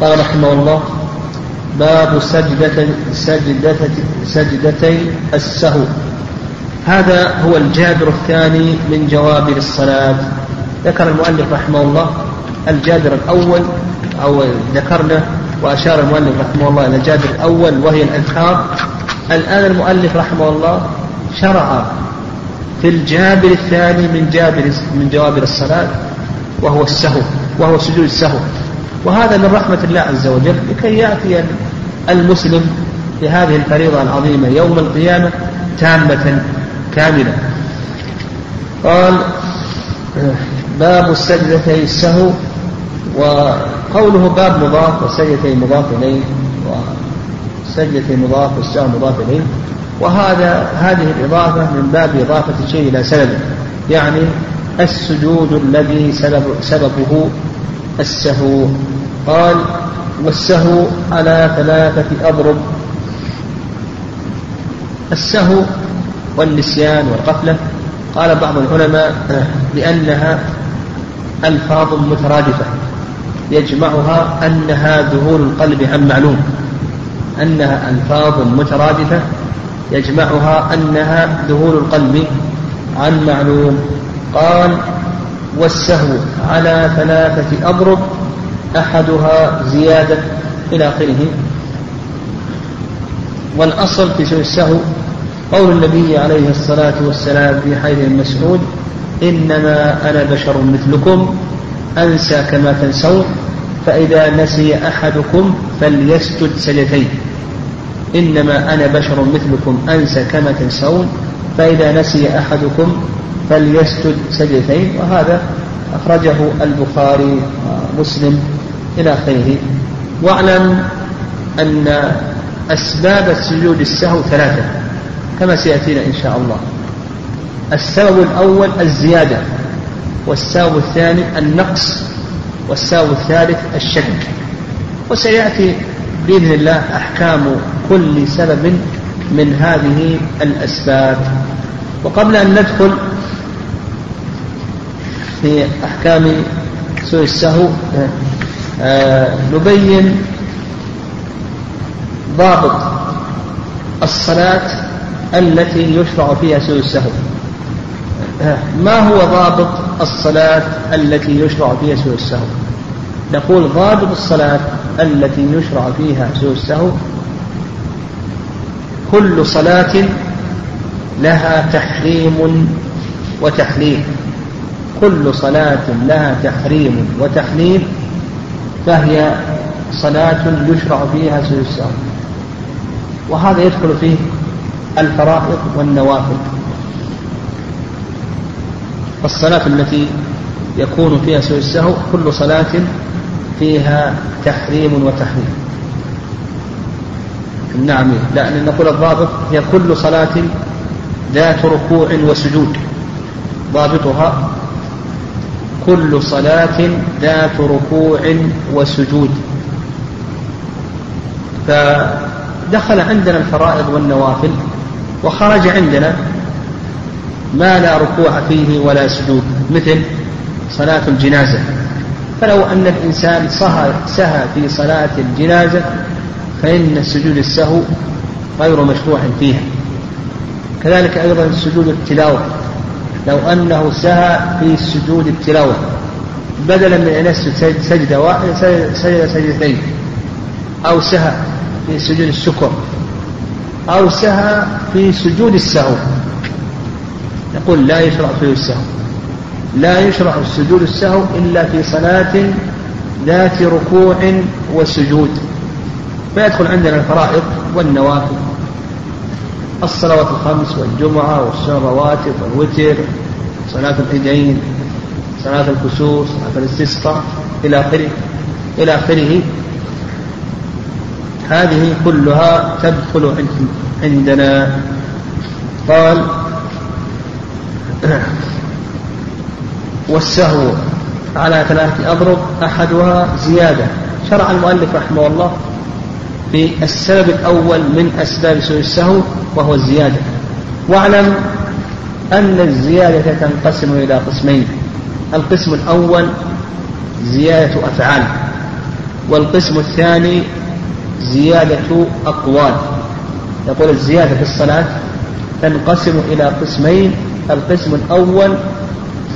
قال رحمه الله باب سجدة سجدة سجدتي السهو. هذا هو الجابر الثاني من جوابر الصلاة. ذكر المؤلف رحمه الله الجابر الأول أو ذكرنا وأشار المؤلف رحمه الله إلى الجابر الأول وهي الأذكار. الآن المؤلف رحمه الله شرع في الجابر الثاني من جابر من جوابر الصلاة وهو السهو وهو سجود السهو. وهذا من رحمة الله عز وجل لكي يأتي المسلم بهذه الفريضة العظيمة يوم القيامة تامة كاملة. قال باب السجدتي السهو وقوله باب مضاف وسجدتي مضاف إليه وسجدتي مضاف والسهو مضاف إليه. وهذا هذه الإضافة من باب إضافة الشيء إلى سببه. يعني السجود الذي سبب سببه السهو. قال والسهو على ثلاثة أضرب. السهو والنسيان والغفلة قال بعض العلماء لأنها ألفاظ مترادفة يجمعها أنها ذهول القلب عن معلوم. أنها ألفاظ مترادفة يجمعها أنها ذهول القلب عن معلوم. قال والسهو على ثلاثة أضرب. أحدها زيادة إلى آخره. والأصل في سوء السهو قول النبي عليه الصلاة والسلام في حديث مسعود إنما أنا بشر مثلكم أنسى كما تنسون فإذا نسي أحدكم فليسجد سجدتين. إنما أنا بشر مثلكم أنسى كما تنسون فإذا نسي أحدكم فليسجد سجدتين. وهذا أخرجه البخاري ومسلم. إلى آخره. وأعلم أن أسباب السجود السهو ثلاثة كما سيأتينا إن شاء الله. السبب الأول الزيادة والسبب الثاني النقص والسبب الثالث الشك. وسيأتي بإذن الله أحكام كل سبب من هذه الأسباب. وقبل أن ندخل في أحكام سوء السهو نبين ضابط الصلاة التي يشرع فيها سوء السهو. آه ما هو ضابط الصلاة التي يشرع فيها سوء السهو؟ نقول ضابط الصلاة التي يشرع فيها سوء السهو كل صلاة لها تحريم وتحليل. كل صلاة لها تحريم وتحليل فهي صلاة يشرع فيها سوء السهو وهذا يدخل فيه الفرائض والنوافل. الصلاة التي يكون فيها سوء السهو كل صلاة فيها تحريم وتحريم. نعم لا نقول الضابط هي كل صلاة ذات ركوع وسجود. ضابطها كل صلاة ذات ركوع وسجود. فدخل عندنا الفرائض والنوافل وخرج عندنا ما لا ركوع فيه ولا سجود مثل صلاة الجنازة. فلو أن الإنسان سهى, في صلاة الجنازة فإن سجود السهو غير مشروع فيها. كذلك أيضا سجود التلاوة. لو أنه سهى في سجود التلاوة بدلا من أن يسجد سجدة واحدة سجد سجدتين أو سهى في سجود الشكر أو سهى في سجود السهو. نقول لا يشرع سجود السهو. لا يشرع السجود السهو إلا في صلاة ذات ركوع وسجود. فيدخل عندنا الفرائض والنوافل. الصلوات الخمس والجمعة والسنة الرواتب والوتر صلاة العيدين صلاة الكسوف صلاة الاستسقاء إلى آخره إلى آخره. هذه كلها تدخل عندنا. قال والسهو على ثلاثة أضرب أحدها زيادة. شرع المؤلف رحمه الله في السبب الأول من أسباب سوء السهو وهو الزيادة. واعلم أن الزيادة تنقسم إلى قسمين. القسم الأول زيادة أفعال والقسم الثاني زيادة أقوال. يقول الزيادة في الصلاة تنقسم إلى قسمين القسم الأول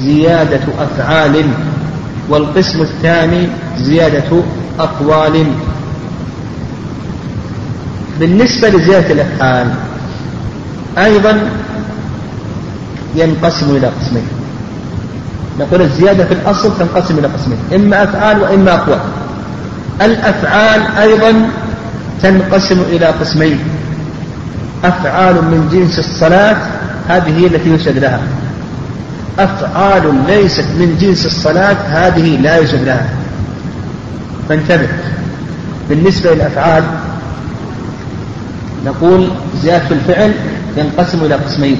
زيادة أفعال والقسم الثاني زيادة أقوال. بالنسبة لزيادة الأفعال أيضا ينقسم إلى قسمين. نقول الزيادة في الأصل تنقسم إلى قسمين إما أفعال وإما أقوال الأفعال أيضا تنقسم إلى قسمين. أفعال من جنس الصلاة هذه هي التي يسجد لها. أفعال ليست من جنس الصلاة هذه لا يسجد لها. فانتبه بالنسبة للأفعال نقول زيادة الفعل ينقسم إلى قسمين.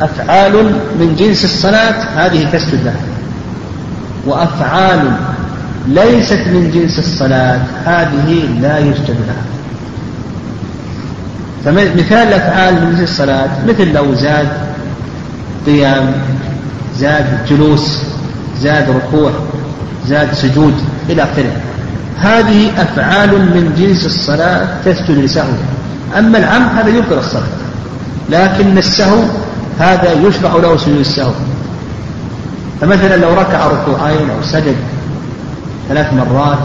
أفعال من جنس الصلاة هذه تسجد لها وأفعال ليست من جنس الصلاة هذه لا يسجد لها. فمثال الأفعال من جنس الصلاة مثل لو زاد قيام زاد جلوس زاد ركوع زاد سجود إلى آخره. هذه أفعال من جنس الصلاة تسجد لسهو أما العم هذا يبطل الصلاة لكن السهو هذا يشرع له سجود السهو. فمثلا لو ركع ركوعين أو سجد ثلاث مرات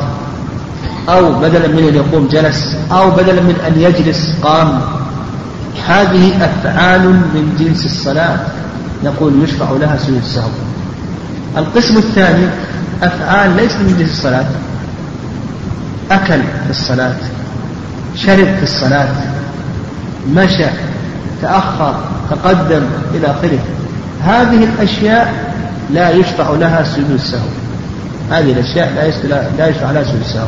أو بدلا من أن يقوم جلس أو بدلا من أن يجلس قام هذه أفعال من جنس الصلاة نقول يشرع لها سجود السهو. القسم الثاني أفعال ليست من جنس الصلاة أكل في الصلاة شرب في الصلاة مشى تأخر تقدم إلى آخره. هذه الأشياء لا يشرع لها سجود السهو. هذه الأشياء لا يشرع لها سجود السهو.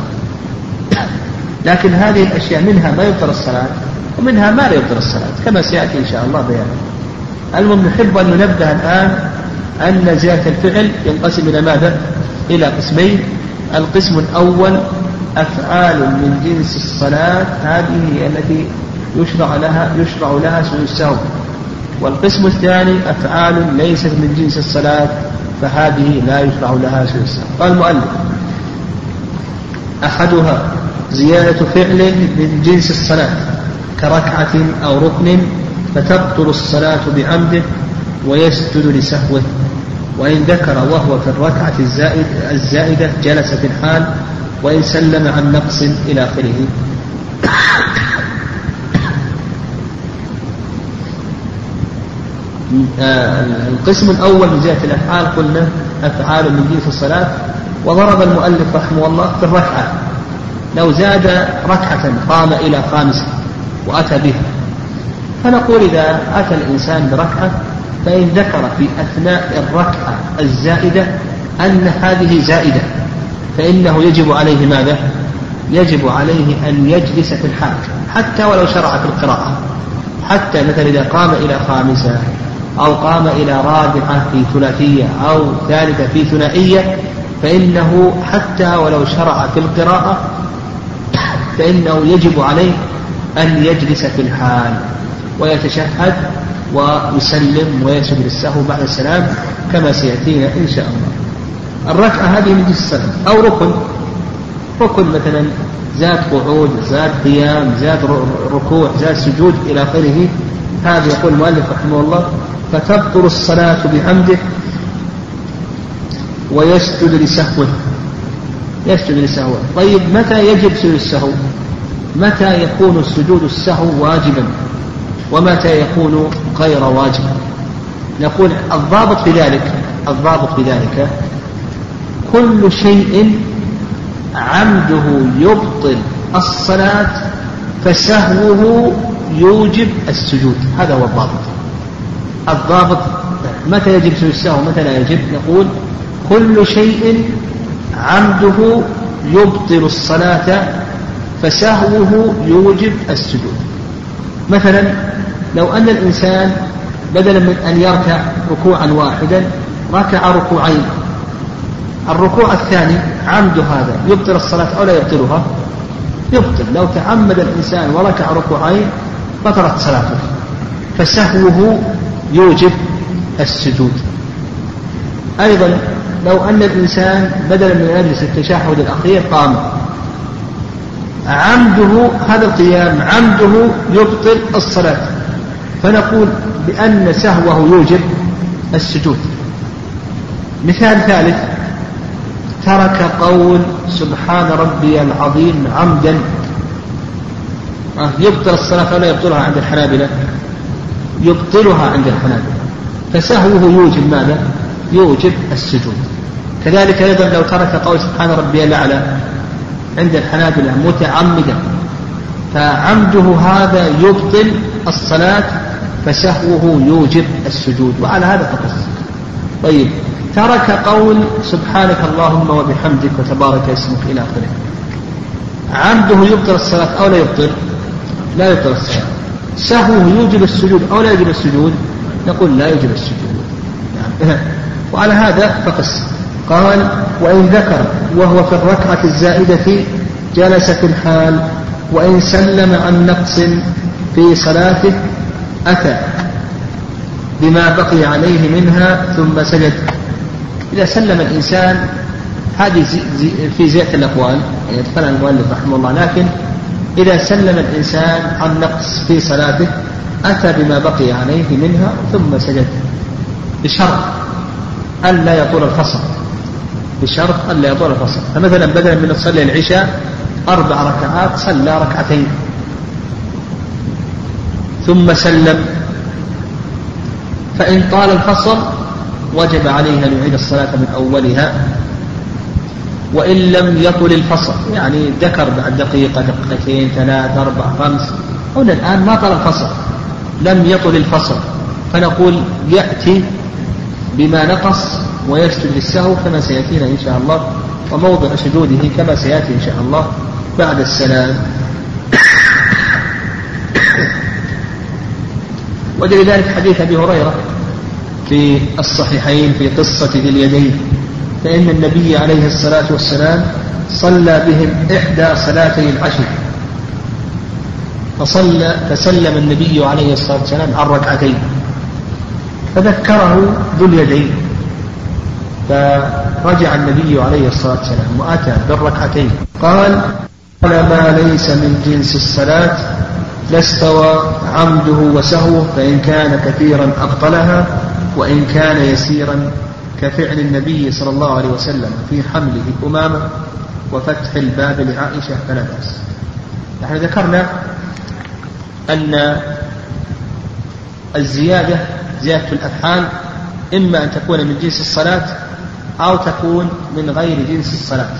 لكن هذه الأشياء منها ما يبطل الصلاة ومنها ما لا يبطل الصلاة كما سيأتي إن شاء الله بيانه المهم نحب أن ننبه الآن أن زيادة الفعل ينقسم إلى ماذا؟ إلى قسمين. القسم الأول أفعال من جنس الصلاة هذه هي التي يشرع لها يشرع لها سجود السهو والقسم الثاني أفعال ليست من جنس الصلاة فهذه لا يشرع لها سجود السهو قال المؤلف أحدها زيادة فعل من جنس الصلاة كركعة أو ركن فتبطل الصلاة بعمده ويسجد لسهوه. وإن ذكر وهو في الركعة الزائد الزائدة جلس في الحال وإن سلم عن نقص إلى آخره. آه، القسم الأول من زيادة الأفعال قلنا أفعال من جنس الصلاة وضرب المؤلف رحمه الله في الركعة. لو زاد ركعة قام إلى خامسة وأتى بها. فنقول إذا أتى الإنسان بركعة فإن ذكر في أثناء الركعة الزائدة أن هذه زائدة. فإنه يجب عليه ماذا؟ يجب عليه أن يجلس في الحال حتى ولو شرع في القراءة حتى مثلا إذا قام إلى خامسة أو قام إلى رابعة في ثلاثية أو ثالثة في ثنائية فإنه حتى ولو شرع في القراءة فإنه يجب عليه أن يجلس في الحال ويتشهد ويسلم ويسجد للسهو بعد السلام كما سيأتينا إن شاء الله الركعة هذه من جنس السلام أو ركن. ركن مثلا زاد قعود زاد قيام زاد ركوع زاد سجود إلى آخره. هذا يقول المؤلف رحمه الله فتبطل الصلاة بحمده ويسجد لسهوه. يسجد لسهوه. طيب متى يجب سجود السهو؟ متى يكون سجود السهو واجبا؟ ومتى يكون غير واجب؟ نقول الضابط في ذلك الضابط في ذلك كل شيء عمده يبطل الصلاة فسهوه يوجب السجود. هذا هو الضابط. الضابط متى يجب سجود السهو متى لا يجب؟ نقول كل شيء عمده يبطل الصلاة فسهوه يوجب السجود. مثلا لو أن الإنسان بدلا من أن يركع ركوعا واحدا ركع ركوعين الركوع الثاني عمد هذا يبطل الصلاة أو لا يبطلها؟ يبطل. لو تعمد الإنسان وركع ركوعين بطلت صلاته. فسهوه يوجب السجود. أيضا لو أن الإنسان بدلا من يجلس التشهد الأخير قام. عمده هذا القيام عمده يبطل الصلاة. فنقول بأن سهوه يوجب السجود. مثال ثالث ترك قول سبحان ربي العظيم عمدا. يبطل الصلاة ولا يبطلها عند الحنابلة. يبطلها عند الحنابلة. فسهوه يوجب ماذا؟ يوجب السجود. كذلك أيضا لو ترك قول سبحان ربي الأعلى عند الحنابلة متعمدا فعمده هذا يبطل الصلاة فسهوه يوجب السجود. وعلى هذا فقط. طيب. ترك قول سبحانك اللهم وبحمدك وتبارك اسمك إلى آخره. عمده يبطل الصلاة أو لا يبطل؟ لا يبطل الصلاة. سهوه يوجب السجود أو لا يوجب السجود؟ نقول لا يوجب السجود. يعني وعلى هذا فقس. قال وإن ذكر وهو في الركعة الزائدة جلس في الحال وإن سلم عن نقص في صلاته أتى بما بقي عليه منها ثم سجد. إذا سلم الإنسان هذه في زيادة الأقوال يعني يتكلم المؤلف رحمه الله لكن إذا سلم الإنسان عن نقص في صلاته أتى بما بقي عليه منها ثم سجد. بشرط ألا يطول الفصل. بشرط ألا يطول الفصل. فمثلا بدلا من تصلي العشاء أربع ركعات صلى ركعتين. ثم سلم. فإن طال الفصل وجب عليه أن يعيد الصلاة من أولها وإن لم يطل الفصل يعني ذكر بعد دقيقة دقيقتين ثلاث أربع خمس هنا الآن ما طال الفصل لم يطل الفصل فنقول يأتي بما نقص ويسجد للسهو كما سيأتينا إن شاء الله وموضع سجوده كما سيأتي إن شاء الله بعد السلام. ودليل ذلك حديث أبي هريرة في الصحيحين في قصة ذي اليدين فإن النبي عليه الصلاة والسلام صلى بهم إحدى صلاتي العشر. فصلى فسلم النبي عليه الصلاة والسلام عن ركعتين. فذكره ذو اليدين. فرجع النبي عليه الصلاة والسلام وأتى بالركعتين. قال ما ليس من جنس الصلاة لاستوى عمده وسهوه فإن كان كثيرا أبطلها وإن كان يسيرا كفعل النبي صلى الله عليه وسلم في حمله أمامة وفتح الباب لعائشة فلا بأس. نحن ذكرنا أن الزيادة زيادة الأفعال إما أن تكون من جنس الصلاة أو تكون من غير جنس الصلاة.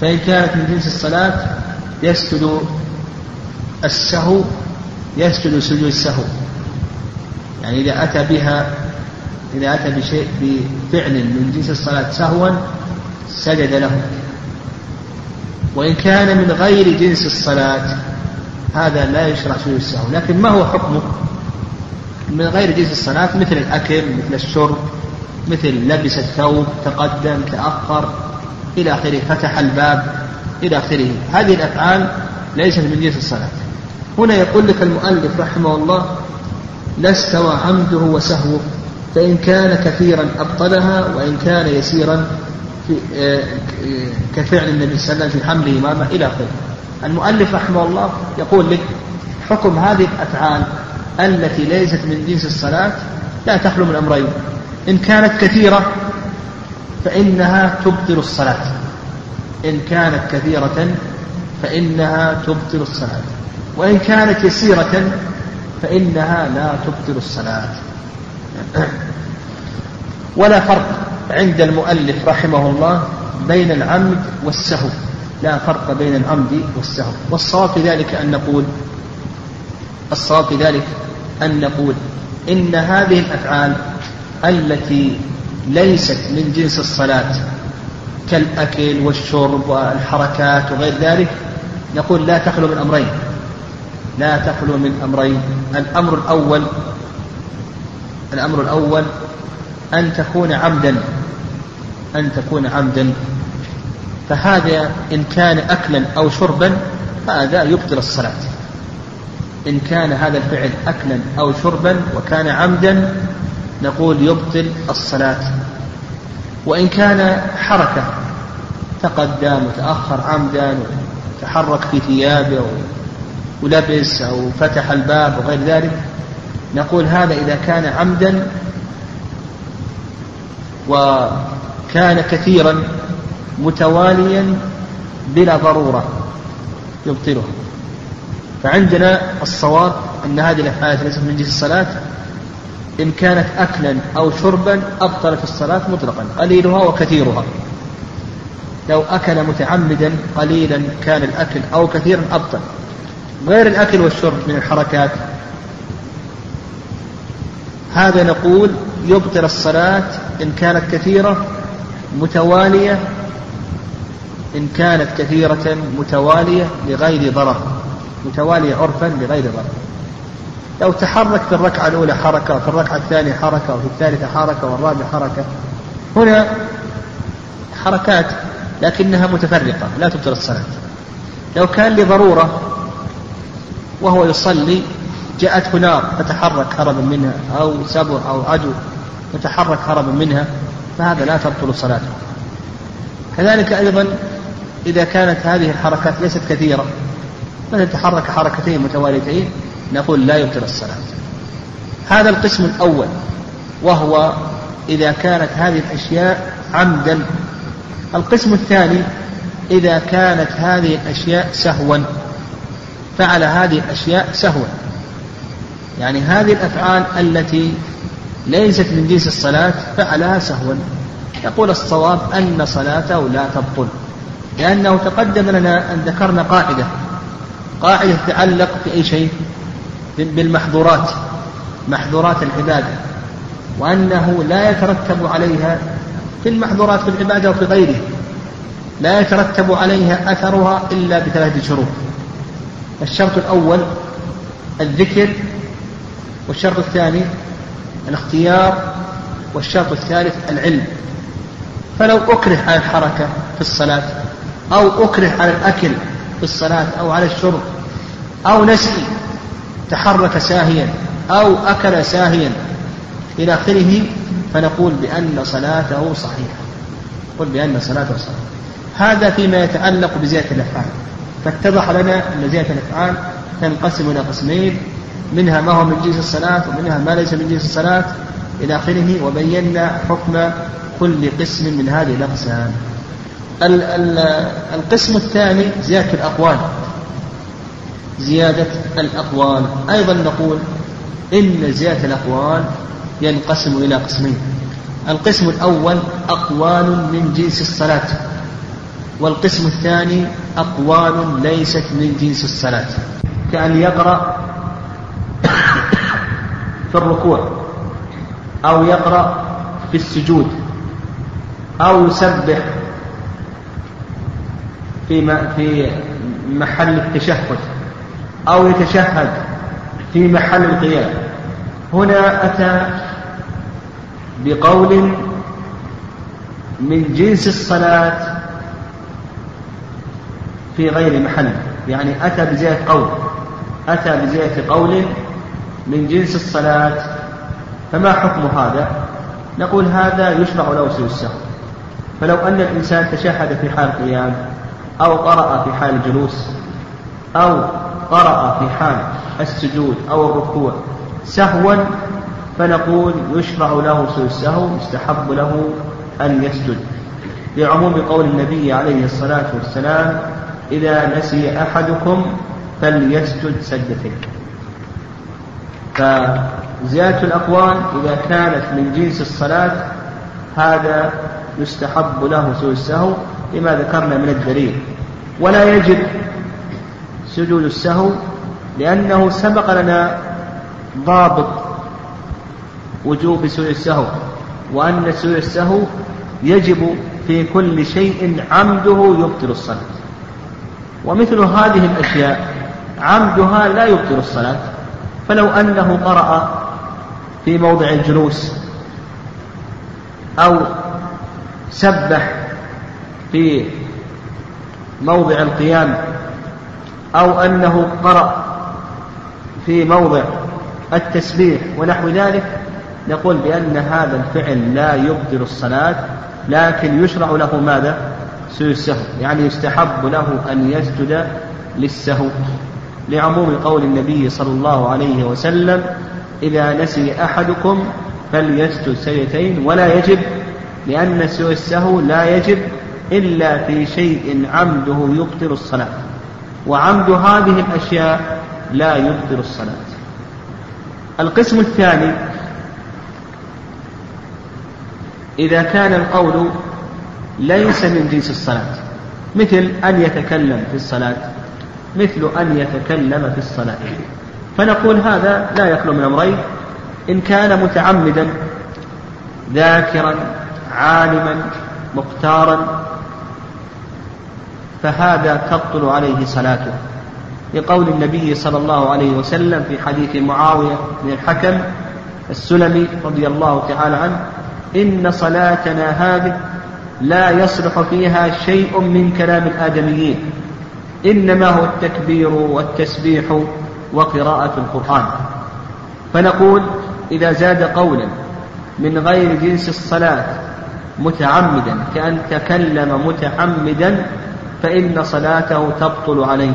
فإن كانت من جنس الصلاة يسجد السهو يسجد سجود السهو. يعني إذا أتى بها إذا أتى بشيء بفعل من جنس الصلاة سهوا سجد له. وإن كان من غير جنس الصلاة هذا لا يشرع سجود السهو. لكن ما هو حكمه؟ من غير جنس الصلاة مثل الأكل مثل الشرب مثل لبس الثوب تقدم تأخر إلى آخره فتح الباب إلى آخره. هذه الأفعال ليست من جنس الصلاة. هنا يقول لك المؤلف رحمه الله لا استوى عمده وسهوه. فإن كان كثيرا أبطلها وإن كان يسيرا في آه، كفعل النبي صلى الله عليه وسلم في حمله إمامة إلى آخره. المؤلف رحمه الله يقول لك حكم هذه الأفعال التي ليست من جنس الصلاة لا تخلو من أمرين. إن كانت كثيرة فإنها تبطل الصلاة. إن كانت كثيرة فإنها تبطل الصلاة. وإن كانت يسيرة فإنها لا تبطل الصلاة. ولا فرق عند المؤلف رحمه الله بين العمد والسهو. لا فرق بين العمد والسهو. والصواب في ذلك أن نقول الصواب في ذلك أن نقول إن هذه الأفعال التي ليست من جنس الصلاة كالأكل والشرب والحركات وغير ذلك نقول لا تخلو من أمرين. لا تخلو من أمرين. الأمر الأول الأمر الأول أن تكون عمدا أن تكون عمدا فهذا إن كان أكلا أو شربا هذا يبطل الصلاة. إن كان هذا الفعل أكلا أو شربا وكان عمدا نقول يبطل الصلاة. وإن كان حركة تقدم وتأخر عمدا وتحرك في ثيابه ولبس أو فتح الباب وغير ذلك نقول هذا إذا كان عمدا وكان كثيرا متواليا بلا ضرورة يبطله فعندنا الصواب أن هذه الأفعال ليست من جنس الصلاة. إن كانت أكلا أو شربا أبطلت الصلاة مطلقا قليلها وكثيرها. لو أكل متعمدا قليلا كان الأكل أو كثيرا أبطل. غير الأكل والشرب من الحركات هذا نقول يبطل الصلاة إن كانت كثيرة متوالية إن كانت كثيرة متوالية لغير ضرر متوالية عرفا لغير ضرر. لو تحرك في الركعة الأولى حركة وفي الركعة الثانية حركة وفي الثالثة حركة والرابعة حركة هنا حركات لكنها متفرقة لا تبطل الصلاة. لو كان لضرورة وهو يصلي جاءته نار فتحرك هربا منها أو سبع أو عدو فتحرك هربا منها فهذا لا تبطل صلاته كذلك أيضا إذا كانت هذه الحركات ليست كثيرة مثلا تحرك حركتين متواليتين نقول لا يبطل الصلاة. هذا القسم الأول وهو إذا كانت هذه الأشياء عمدا. القسم الثاني إذا كانت هذه الأشياء سهوا فعل هذه الأشياء سهوا. يعني هذه الأفعال التي ليست من جنس الصلاة فعلها سهوا يقول الصواب أن صلاته لا تبطل لأنه تقدم لنا أن ذكرنا قاعدة قاعدة تتعلق في أي شيء بالمحظورات محظورات العبادة وأنه لا يترتب عليها في المحظورات في العبادة وفي غيره لا يترتب عليها أثرها إلا بثلاثة شروط. الشرط الأول الذكر والشرط الثاني الاختيار والشرط الثالث العلم. فلو أكره على الحركة في الصلاة أو أكره على الأكل في الصلاة أو على الشرب أو نسي تحرك ساهيا أو أكل ساهيا إلى آخره فنقول بأن صلاته صحيحة. قل بأن صلاته صحيحة. هذا فيما يتعلق بزيادة الأفعال. فاتضح لنا أن زيادة الأفعال تنقسم إلى قسمين. منها ما هو من جنس الصلاة ومنها ما ليس من جنس الصلاة إلى آخره وبينا حكم كل قسم من هذه الأقسام. القسم الثاني زيادة الأقوال. زيادة الأقوال. أيضا نقول إن زيادة الأقوال ينقسم إلى قسمين. القسم الأول أقوال من جنس الصلاة والقسم الثاني أقوال ليست من جنس الصلاة. كأن يقرأ في الركوع أو يقرأ في السجود أو يسبح في في محل التشهد أو يتشهد في محل القيام. هنا أتى بقول من جنس الصلاة في غير محل يعني أتى بزيادة قول أتى بزيادة قول من جنس الصلاة فما حكم هذا؟ نقول هذا يشرع له سوء السهو. فلو أن الإنسان تشهد في حال القيام أو قرأ في حال الجلوس أو قرأ في حال السجود أو الركوع سهوا فنقول يشرع له سوء السهو يستحب له أن يسجد. لعموم قول النبي عليه الصلاة والسلام إذا نسي أحدكم فليسجد سجدتين. فزيادة الأقوال إذا كانت من جنس الصلاة هذا يستحب له سوء السهو لما ذكرنا من الدليل. ولا يجب سجود السهو لأنه سبق لنا ضابط وجوب سوء السهو وأن سوء السهو يجب في كل شيء عمده يبطل الصلاة. ومثل هذه الأشياء عمدها لا يبطل الصلاة. فلو أنه قرأ في موضع الجلوس أو سبح في موضع القيام أو أنه قرأ في موضع التسبيح ونحو ذلك نقول بأن هذا الفعل لا يبطل الصلاة لكن يشرع له ماذا؟ سجود السهو يعني يستحب له أن يسجد للسهو. لعموم قول النبي صلى الله عليه وسلم إذا نسي أحدكم فليسجد سجدتين ولا يجب لأن سوى السهو لا يجب إلا في شيء عمده يبطل الصلاة. وعمد هذه الأشياء لا يبطل الصلاة. القسم الثاني إذا كان القول ليس من جنس الصلاة مثل أن يتكلم في الصلاة. مثل أن يتكلم في الصلاة. فنقول هذا لا يخلو من أمرين. إن كان متعمدا ذاكرا عالما مختارا فهذا تبطل عليه صلاته. لقول النبي صلى الله عليه وسلم في حديث معاوية بن الحكم السلمي رضي الله تعالى عنه إن صلاتنا هذه لا يصلح فيها شيء من كلام الآدميين. إنما هو التكبير والتسبيح وقراءة القرآن. فنقول إذا زاد قولا من غير جنس الصلاة متعمدا كأن تكلم متعمدا فإن صلاته تبطل عليه.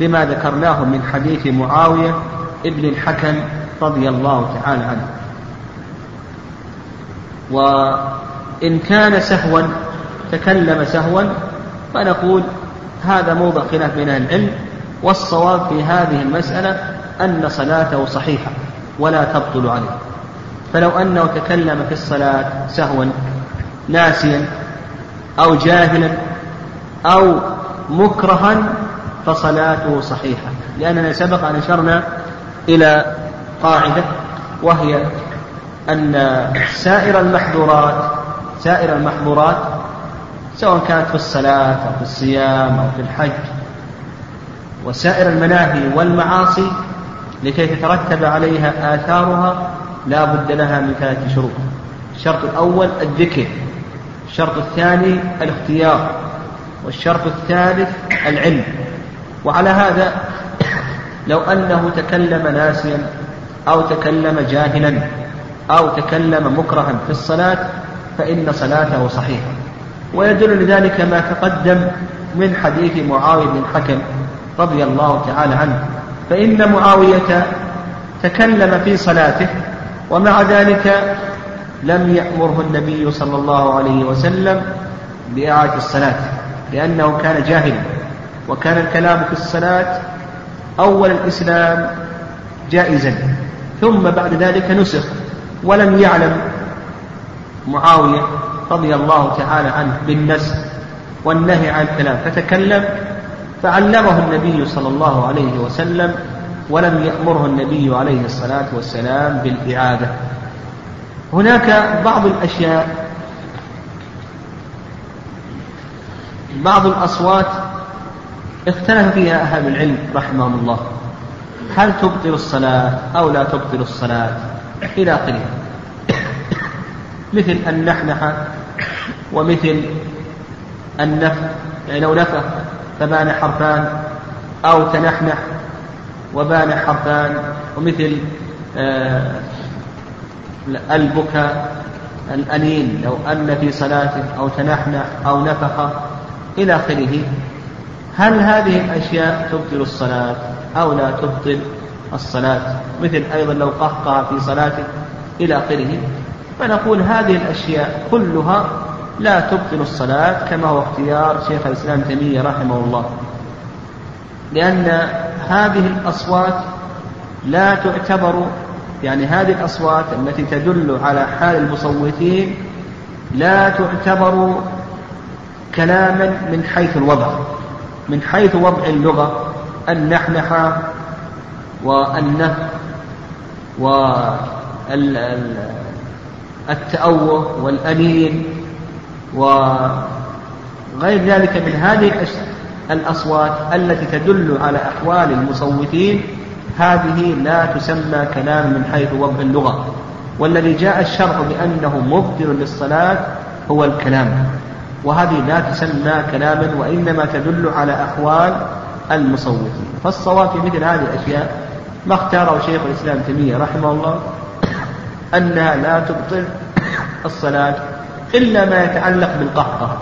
لما ذكرناه من حديث معاوية ابن الحكم رضي الله تعالى عنه. وإن كان سهوا تكلم سهوا فنقول هذا موضع خلاف بين أهل العلم والصواب في هذه المسألة أن صلاته صحيحة ولا تبطل عليه. فلو أنه تكلم في الصلاة سهوا ناسيا أو جاهلا أو مكرها فصلاته صحيحة. لأننا سبق أن أشرنا إلى قاعدة وهي أن سائر المحظورات سائر المحظورات سواء كانت في الصلاة أو في الصيام أو في الحج وسائر المناهي والمعاصي لكي تترتب عليها آثارها لا بد لها من ثلاثة شروط. الشرط الأول الذكر الشرط الثاني الاختيار والشرط الثالث العلم. وعلى هذا لو أنه تكلم ناسيا أو تكلم جاهلا أو تكلم مكرها في الصلاة فإن صلاته صحيحة. ويدل لذلك ما تقدم من حديث معاوية بن الحكم رضي الله تعالى عنه. فإن معاوية تكلم في صلاته ومع ذلك لم يأمره النبي صلى الله عليه وسلم بإعادة الصلاة لأنه كان جاهلا وكان الكلام في الصلاة أول الإسلام جائزا. ثم بعد ذلك نسخ ولم يعلم معاوية رضي الله تعالى عنه بالنسخ والنهي عن الكلام فتكلم فعلمه النبي صلى الله عليه وسلم ولم يأمره النبي عليه الصلاة والسلام بالإعادة. هناك بعض الأشياء بعض الأصوات اختلف فيها أهل العلم رحمهم الله. هل تبطل الصلاة أو لا تبطل الصلاة؟ إلى آخره. مثل النحنحة ومثل النف يعني لو نفخ فبان حرفان أو تنحنح وبان حرفان ومثل آه البكاء الأنين لو أن في صلاته أو تنحنح أو نفخ إلى آخره. هل هذه الأشياء تبطل الصلاة أو لا تبطل الصلاة؟ مثل أيضا لو قهقه في صلاته إلى آخره. فنقول هذه الأشياء كلها لا تبطل الصلاة كما هو اختيار شيخ الإسلام تيمية رحمه الله. لأن هذه الأصوات لا تعتبر يعني هذه الأصوات التي تدل على حال المصوتين لا تعتبر كلاما من حيث الوضع من حيث وضع اللغة النحنحة والنف والتأوه والأنين وغير ذلك من هذه الأصوات التي تدل على أحوال المصوتين هذه لا تسمى كلام من حيث وضع اللغة. والذي جاء الشرع بأنه مبطل للصلاة هو الكلام. وهذه لا تسمى كلاما وإنما تدل على أحوال المصوتين. فالصواب في مثل هذه الأشياء ما اختاره شيخ الإسلام تيمية رحمه الله أنها لا تبطل الصلاة إلا ما يتعلق بالقهقه.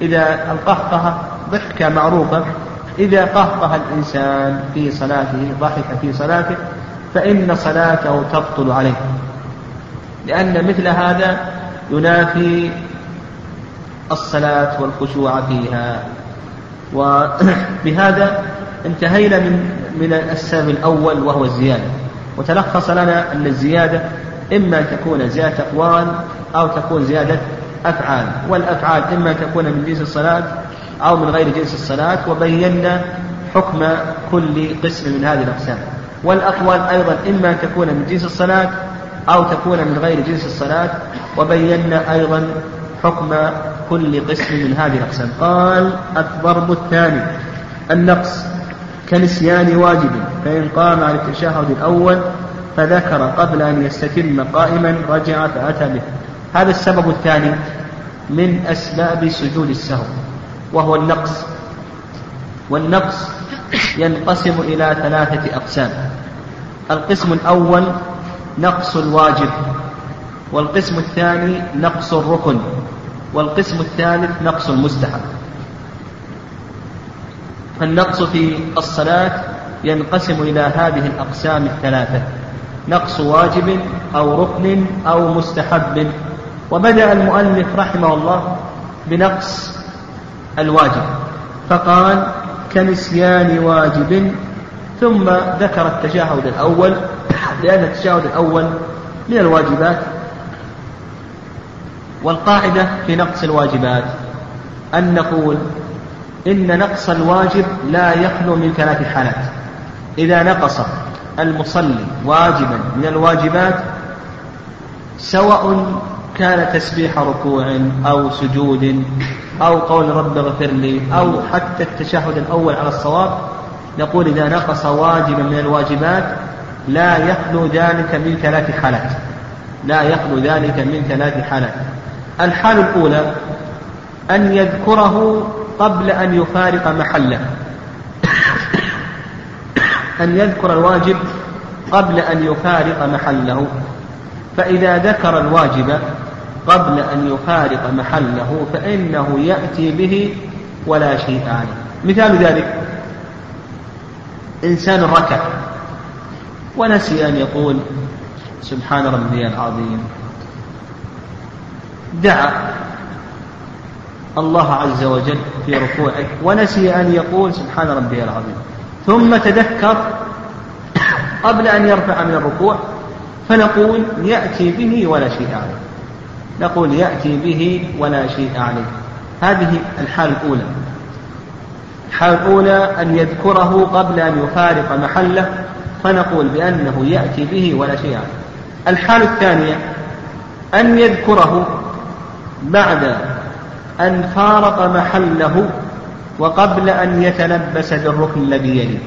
إذا القهقه ضحكة معروفة. إذا قهقه الإنسان في صلاته ضحك في صلاته فإن صلاته تبطل عليه. لأن مثل هذا ينافي الصلاة والخشوع فيها. وبهذا انتهينا من من السبب الأول وهو الزيادة. وتلخص لنا أن الزيادة إما أن تكون زيادة أقوال أو تكون زيادة أفعال والأفعال إما أن تكون من جنس الصلاة أو من غير جنس الصلاة وبينا حكم كل قسم من هذه الأقسام. والأقوال أيضا إما أن تكون من جنس الصلاة أو تكون من غير جنس الصلاة وبينا أيضا حكم كل قسم من هذه الأقسام. قال الضرب الثاني النقص كنسيان واجب فإن قام على التشهد الأول فذكر قبل أن يستتم قائما رجع فأتى به. هذا السبب الثاني من أسباب سجود السهو وهو النقص. والنقص ينقسم إلى ثلاثة أقسام. القسم الأول نقص الواجب والقسم الثاني نقص الركن والقسم الثالث نقص المستحب. فالنقص في الصلاة ينقسم إلى هذه الأقسام الثلاثة. نقص واجب أو ركن أو مستحب. وبدأ المؤلف رحمه الله بنقص الواجب فقال كنسيان واجب. ثم ذكر التشهد الأول لأن التشهد الأول من الواجبات. والقاعدة في نقص الواجبات أن نقول إن نقص الواجب لا يخلو من ثلاث حالات إذا نقص المصلي واجبا من الواجبات سواء كان تسبيح ركوع أو سجود أو قول رب اغفر لي أو حتى التشهد الأول على الصواب نقول إذا نقص واجبا من الواجبات لا يخلو ذلك من ثلاث حالات. لا يخلو ذلك من ثلاث حالات. الحال الأولى أن يذكره قبل أن يفارق محله. أن يذكر الواجب قبل أن يفارق محله. فإذا ذكر الواجب قبل أن يفارق محله فإنه يأتي به ولا شيء عليه مثال ذلك إنسان ركع ونسي أن يقول سبحان ربي العظيم. دعا الله عز وجل في ركوعه ونسي أن يقول سبحان ربي العظيم. ثم تذكر قبل أن يرفع من الركوع فنقول يأتي به ولا شيء عليه. نقول يأتي به ولا شيء عليه. هذه الحالة الأولى. الحالة الأولى أن يذكره قبل أن يفارق محله فنقول بأنه يأتي به ولا شيء عليه. الحالة الثانية أن يذكره بعد أن فارق محله وقبل أن يتلبس بالركن الذي يليه.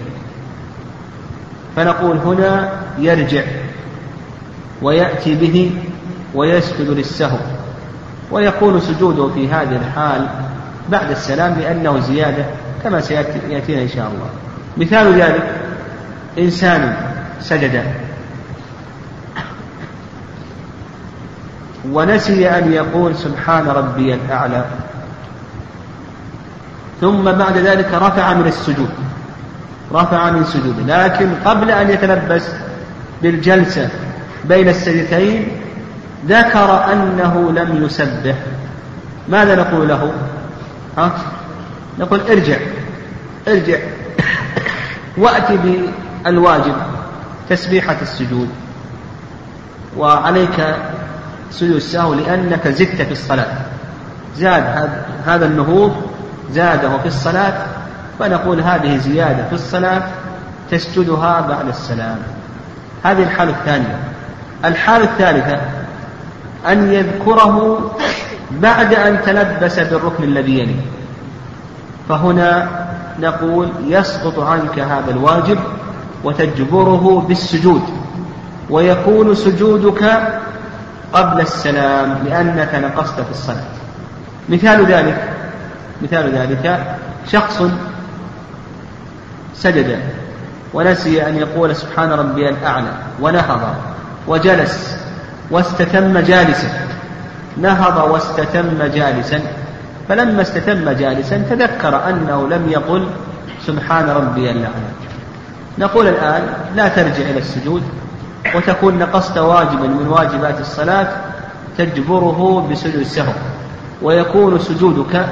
فنقول هنا يرجع ويأتي به ويسجد للسهو. ويكون سجوده في هذه الحال بعد السلام لأنه زيادة كما سيأتينا إن شاء الله. مثال ذلك إنسان سجد ونسي أن يقول سبحان ربي الأعلى. ثم بعد ذلك رفع من السجود. رفع من سجوده. لكن قبل أن يتلبس بالجلسة بين السجدتين ذكر أنه لم يسبح. ماذا نقول له؟ ها؟ نقول ارجع. ارجع. وأتي بالواجب تسبيحة السجود. وعليك سجود السهو لأنك زدت في الصلاة. زاد هذا النهوض زاده في الصلاة فنقول هذه زيادة في الصلاة تسجدها بعد السلام. هذه الحالة الثانية. الحالة الثالثة أن يذكره بعد أن تلبس بالركن الذي يليه. فهنا نقول يسقط عنك هذا الواجب وتجبره بالسجود ويكون سجودك قبل السلام لأنك نقصت في الصلاة. مثال ذلك مثال ذلك شخص سجد ونسي أن يقول سبحان ربي الأعلى ونهض وجلس واستتم جالسا نهض واستتم جالسا فلما استتم جالسا تذكر أنه لم يقل سبحان ربي الأعلى. نقول الآن لا ترجع إلى السجود وتكون نقصت واجبا من واجبات الصلاة تجبره بسجود السهو ويكون سجودك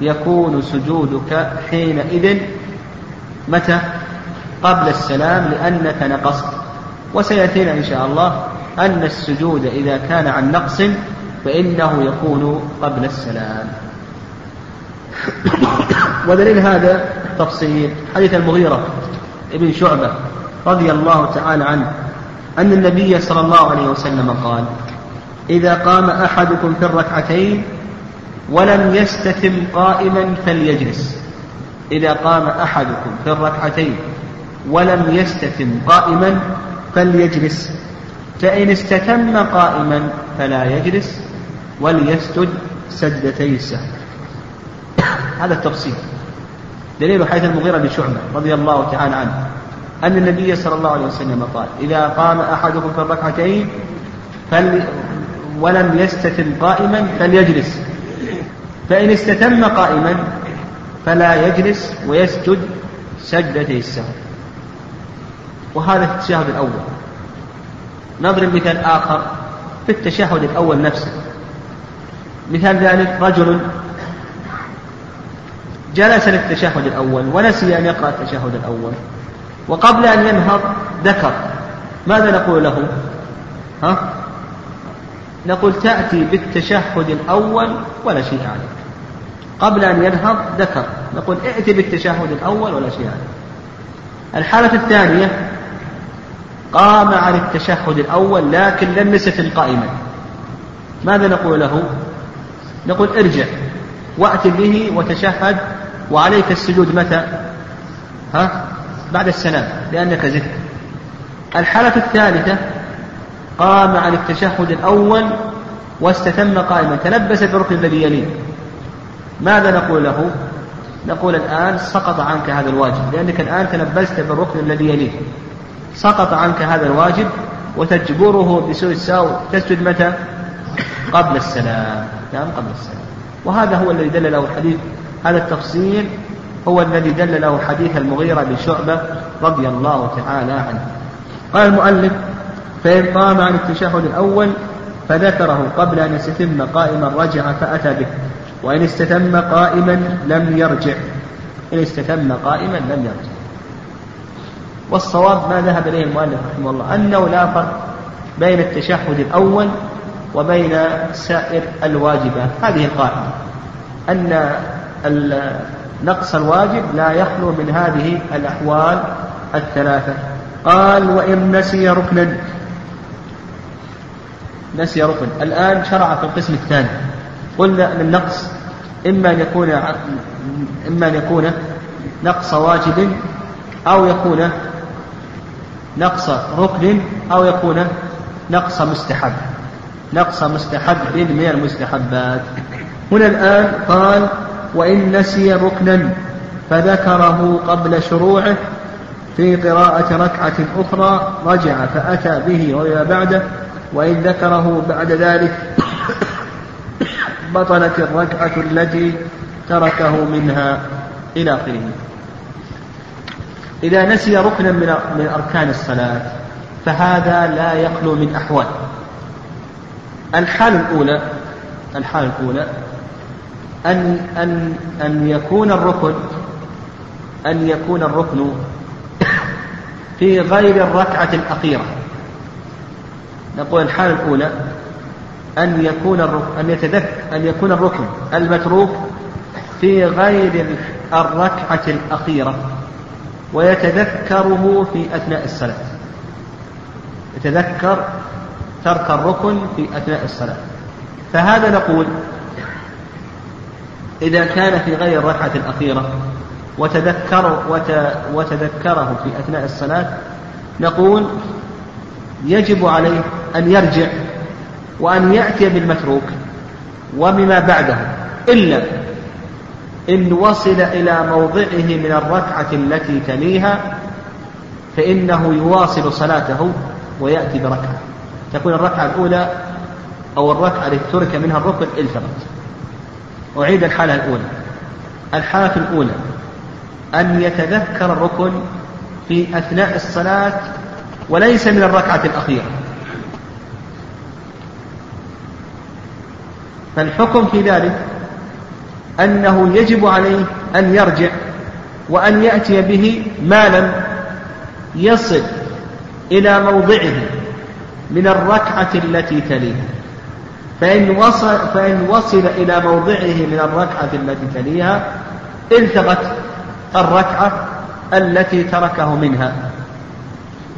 يكون سجودك حينئذ متى؟ قبل السلام لأنك نقصت. وسيأتينا إن شاء الله أن السجود إذا كان عن نقص فإنه يكون قبل السلام. ودليل هذا تفصيل حديث المغيرة ابن شعبة رضي الله تعالى عنه أن النبي صلى الله عليه وسلم قال إذا قام أحدكم في الركعتين ولم يستتم قائما فليجلس. إذا قام أحدكم في الركعتين ولم يستتم قائما فليجلس. فإن استتم قائما فلا يجلس وليسجد سجدتي السهو. هذا التفصيل. دليل حديث المغيرة بن شعبة رضي الله تعالى عنه أن النبي صلى الله عليه وسلم قال إذا قام أحدكم في الركعتين فل ولم يستتم قائما فليجلس. فإن استتم قائما فلا يجلس ويسجد سجدتي السهو. وهذا في التشهد الأول. نضرب مثال آخر في التشهد الأول نفسه. مثال ذلك رجل جلس للتشهد الأول ونسي أن يقرأ التشهد الأول. وقبل أن ينهض ذكر. ماذا نقول له؟ ها؟ نقول تأتي بالتشهد الأول ولا شيء عليك. قبل أن ينهض ذكر. نقول ائت بالتشهد الأول ولا شيء عليك. الحالة الثانية قام عن التشهد الأول لكن لم يستن قائما ماذا نقول له؟ نقول ارجع وأت به وتشهد. وعليك السجود متى؟ ها؟ بعد السلام لأنك زدت الحالة الثالثة قام عن التشهد الأول واستتم قائما تلبس بالركن الذي يليه ماذا نقول له؟ نقول الآن سقط عنك هذا الواجب لأنك الآن تلبست بالركن الذي يليه سقط عنك هذا الواجب وتجبره بسوء الساو تسجد متى؟ قبل السلام. نعم قبل السلام. وهذا هو الذي دل له الحديث. هذا التفصيل هو الذي دل له حديث المغيرة بن شعبة رضي الله تعالى عنه. قال المؤلف فإن قام عن التشهد الأول فذكره قبل أن يستتم قائما رجع فأتى به. وإن استتم قائما لم يرجع. إن استتم قائما لم يرجع. والصواب ما ذهب إليه المؤلف رحمه الله أنه لا فرق بين التشهد الأول وبين سائر الواجبات. هذه القاعدة أن نقص الواجب لا يخلو من هذه الأحوال الثلاثة. قال وإن نسي ركنا. نسي ركن. الآن شرع في القسم الثاني. قلنا أن النقص إما أن يكون إما أن يكون نقص واجب أو يكون نقص ركن أو يكون نقص مستحب. نقص مستحب من المستحبات. هنا الآن قال وإن نسي ركنا فذكره قبل شروعه في قراءة ركعة أخرى رجع فأتى به وما بعده وإن ذكره بعد ذلك بطلت الركعة التي تركه منها إلى آخره. إذا نسي ركنا من من أركان الصلاة فهذا لا يخلو من أحوال. الحالة الأولى الحالة الأولى أن أن أن يكون الركن أن يكون الركن في غير الركعة الأخيرة. نقول الحالة الأولى أن يكون أن يتذكر أن يكون الركن المتروك في غير الركعة الأخيرة ويتذكره في أثناء الصلاة. يتذكر ترك الركن في أثناء الصلاة. فهذا نقول إذا كان في غير الركعة الأخيرة وتذكر وتذكره في أثناء الصلاة نقول يجب عليه أن يرجع وأن يأتي بالمتروك وبما بعده إلا إن وصل إلى موضعه من الركعة التي تليها فإنه يواصل صلاته ويأتي بركعة. تكون الركعة الأولى أو الركعة التي ترك منها الركن التفت. أعيد الحالة الأولى. الحالة الأولى أن يتذكر الركن في أثناء الصلاة وليس من الركعة الأخيرة. فالحكم في ذلك أنه يجب عليه أن يرجع وأن يأتي به ما لم يصل إلى موضعه من الركعة التي تليها فإن وصل, فإن وصل إلى موضعه من الركعة التي تليها التغت الركعة التي تركه منها.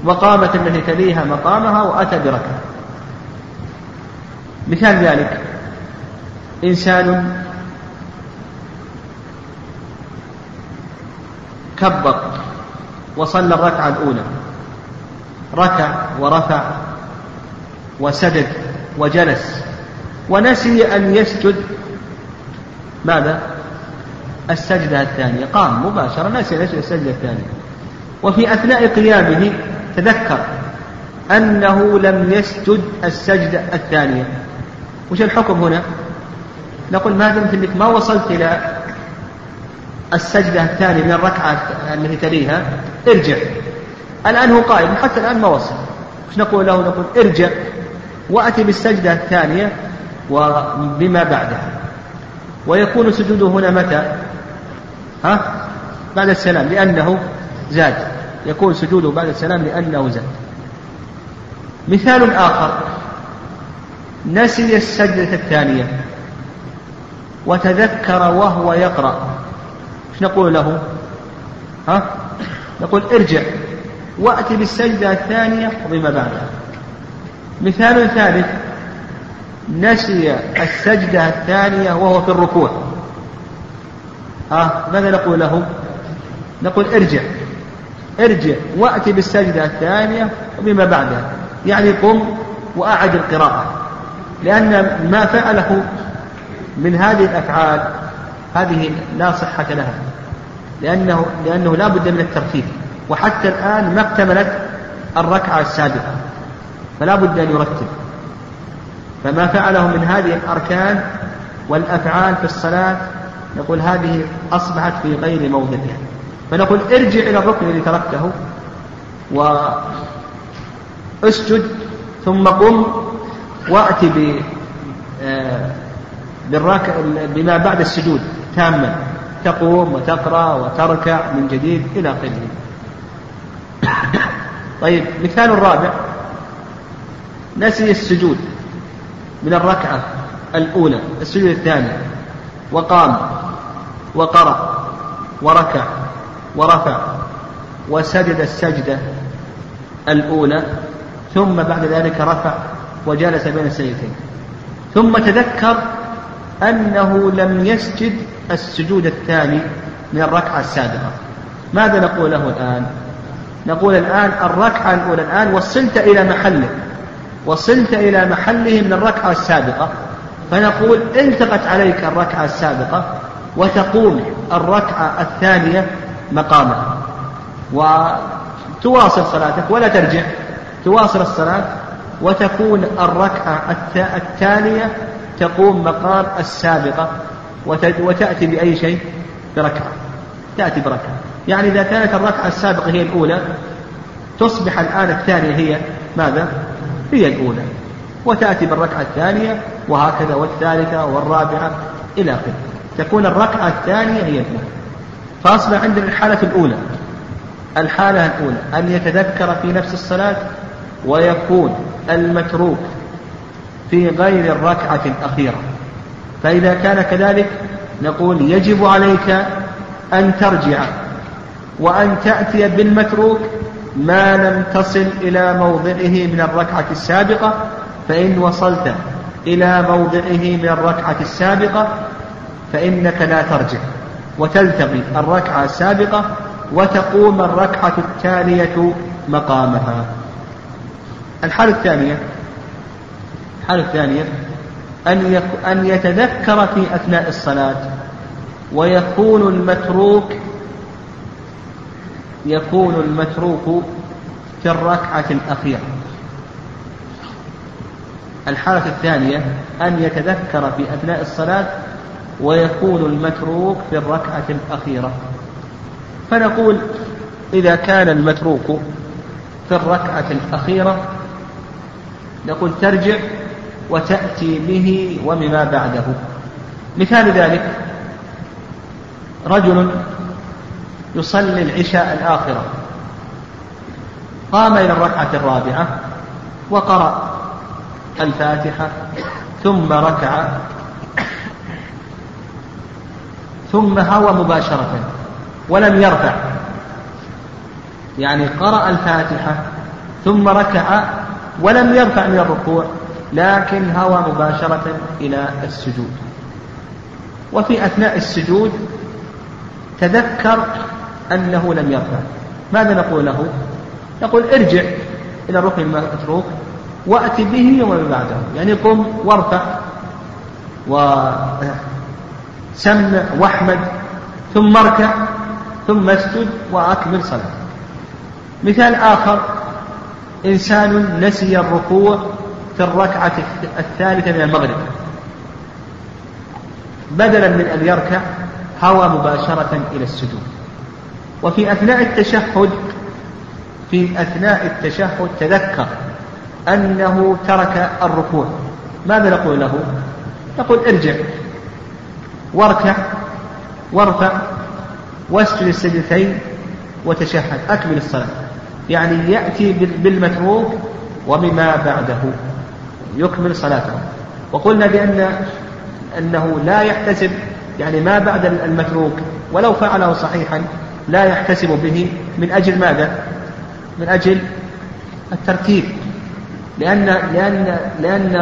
وقامت التي تليها مقامها وأتى بركعة. مثال ذلك إنسان كبر وصلى الركعة الأولى. ركع ورفع وسجد وجلس ونسي أن يسجد. ماذا؟ السجدة الثانية. قام مباشرة نسي أن يسجد السجدة الثانية. وفي أثناء قيامه تذكر أنه لم يسجد السجدة الثانية وش الحكم هنا؟ نقول ما دمت إنك ما وصلت إلى السجدة الثانية من الركعة التي تليها ارجع الآن هو قائم حتى الآن ما وصل إيش نقول له؟ نقول ارجع وأتي بالسجدة الثانية وبما بعدها ويكون سجوده هنا متى؟ ها؟ بعد السلام لأنه زاد يكون سجوده بعد السلام لأنه زاد مثال آخر. نسي السجدة الثانية. وتذكر وهو يقرأ. إيش نقول له؟ ها؟ نقول ارجع. وأتي بالسجدة الثانية وبما بعدها مثال ثالث. نسي السجدة الثانية وهو في الركوع. ها؟ ماذا نقول له؟ نقول ارجع. ارجع وأتي بالسجدة الثانية وبما بعدها. يعني قم وأعد القراءة. لأن ما فعله من هذه الأفعال هذه لا صحة لها. لأنه لأنه لا بد من الترتيب. وحتى الآن ما اكتملت الركعة السابقة. فلا بد أن يرتب. فما فعله من هذه الأركان والأفعال في الصلاة نقول هذه أصبحت في غير موضعها. فنقول ارجع إلى الركن الذي تركته واسجد ثم قم وأت ب آه، بالراكع بما بعد السجود تاما تقوم وتقرأ وتركع من جديد إلى آخره. طيب مثال الرابع نسي السجود من الركعة الأولى السجود الثاني وقام وقرأ وركع. ورفع وسجد السجدة الأولى ثم بعد ذلك رفع وجلس بين السجدتين. ثم تذكر أنه لم يسجد السجود الثاني من الركعة السابقة. ماذا نقول له الآن؟ نقول الآن الركعة الأولى الآن وصلت إلى محله وصلت إلى محله من الركعة السابقة فنقول التقت عليك الركعة السابقة وتقوم الركعة الثانية مقامها وتواصل صلاتك ولا ترجع. تواصل الصلاة وتكون الركعة الثانية تقوم مقام السابقة وتأتي بأي شيء؟ بركعة. تأتي بركعة. يعني إذا كانت الركعة السابقة هي الأولى تصبح الآن الثانية هي ماذا؟ هي الأولى. وتأتي بالركعة الثانية وهكذا والثالثة والرابعة إلى آخره. تكون الركعة الثانية هي الأولى. فأصبح عندنا الحالة الأولى. الحالة الأولى أن يتذكر في نفس الصلاة ويكون المتروك في غير الركعة الأخيرة. فإذا كان كذلك نقول يجب عليك أن ترجع وأن تأتي بالمتروك ما لم تصل إلى موضعه من الركعة السابقة فإن وصلت إلى موضعه من الركعة السابقة فإنك لا ترجع. وتلتقي الركعة السابقة وتقوم الركعة التالية مقامها. الحالة الثانية الحالة الثانية أن أن يتذكر في أثناء الصلاة ويكون المتروك يكون المتروك في الركعة الأخيرة. الحالة الثانية أن يتذكر في أثناء الصلاة ويكون المتروك في الركعة الأخيرة. فنقول إذا كان المتروك في الركعة الأخيرة نقول ترجع وتأتي به وبما بعده. مثال ذلك رجل يصلي العشاء الآخرة قام إلى الركعة الرابعة وقرأ الفاتحة ثم ركع ثم هوى مباشرة ولم يرفع. يعني قرأ الفاتحة ثم ركع ولم يرفع من الركوع لكن هوى مباشرة إلى السجود. وفي أثناء السجود تذكر أنه لم يرفع. ماذا نقول له؟ نقول ارجع إلى الركن المتروك وأت به وما بعده. يعني قم وارفع وسمع واحمد ثم اركع ثم اسجد وأكمل صلاة. مثال آخر إنسان نسي الركوع في الركعة الثالثة من المغرب. بدلا من أن يركع هوى مباشرة إلى السجود. وفي أثناء التشهد في أثناء التشهد تذكر أنه ترك الركوع. ماذا نقول له؟ نقول ارجع. واركع وارفع واسجد السجدتين وتشهد أكمل الصلاة. يعني يأتي بالمتروك وبما بعده. يكمل صلاته. وقلنا بأن أنه لا يحتسب يعني ما بعد المتروك ولو فعله صحيحا لا يحتسب به. من أجل ماذا؟ من أجل الترتيب لأن لأن لأن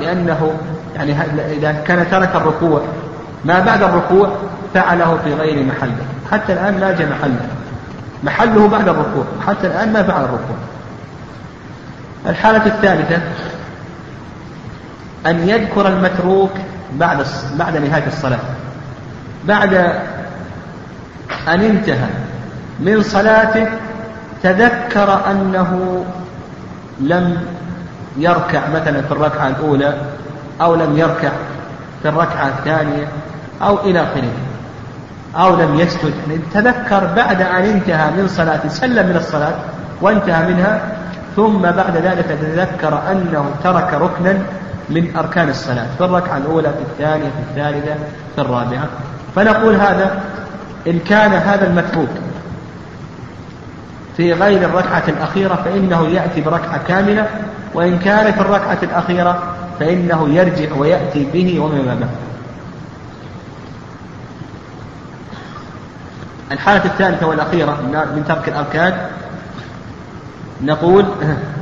لأنه يعني إذا كان ترك الركوع ما بعد الركوع فعله في غير محله. حتى الآن جاء محله. محله بعد الركوع. حتى الآن ما فعل الركوع. الحالة الثالثة أن يذكر المتروك بعد بعد نهاية الصلاة. بعد أن انتهى من صلاته تذكر أنه لم يركع مثلا في الركعة الأولى أو لم يركع في الركعة الثانية أو إلى آخره أو لم يسجد. يعني تذكر بعد أن انتهى من صلاة سلم من الصلاة وانتهى منها ثم بعد ذلك تذكر أنه ترك ركنا من أركان الصلاة في الركعة الأولى في الثانية في الثالثة في الرابعة. فنقول هذا إن كان هذا المتروك في غير الركعة الأخيرة فإنه يأتي بركعة كاملة وإن كان في الركعة الأخيرة فإنه يرجع ويأتي به وما بعده الحالة الثالثة والأخيرة من ترك الأركان نقول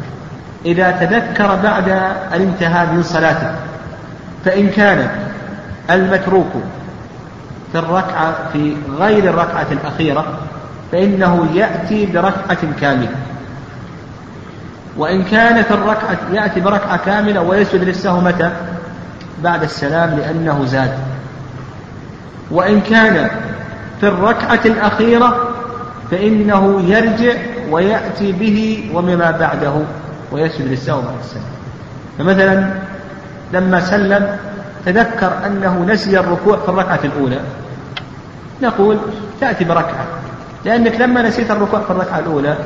إذا تذكر بعد الانتهاء من صلاته فإن كان المتروك في الركعة في غير الركعة الأخيرة فإنه يأتي بركعة كاملة وإن كان في الركعة يأتي بركعة كاملة ويسجد للسهو متى؟ بعد السلام لأنه زاد وإن كان في الركعة الأخيرة فإنه يرجع ويأتي به ومما بعده ويسجد للسهو بعد السلام. فمثلا لما سلم تذكر أنه نسي الركوع في الركعة الأولى نقول تأتي بركعة لأنك لما نسيت الركوع في الركعة الأولى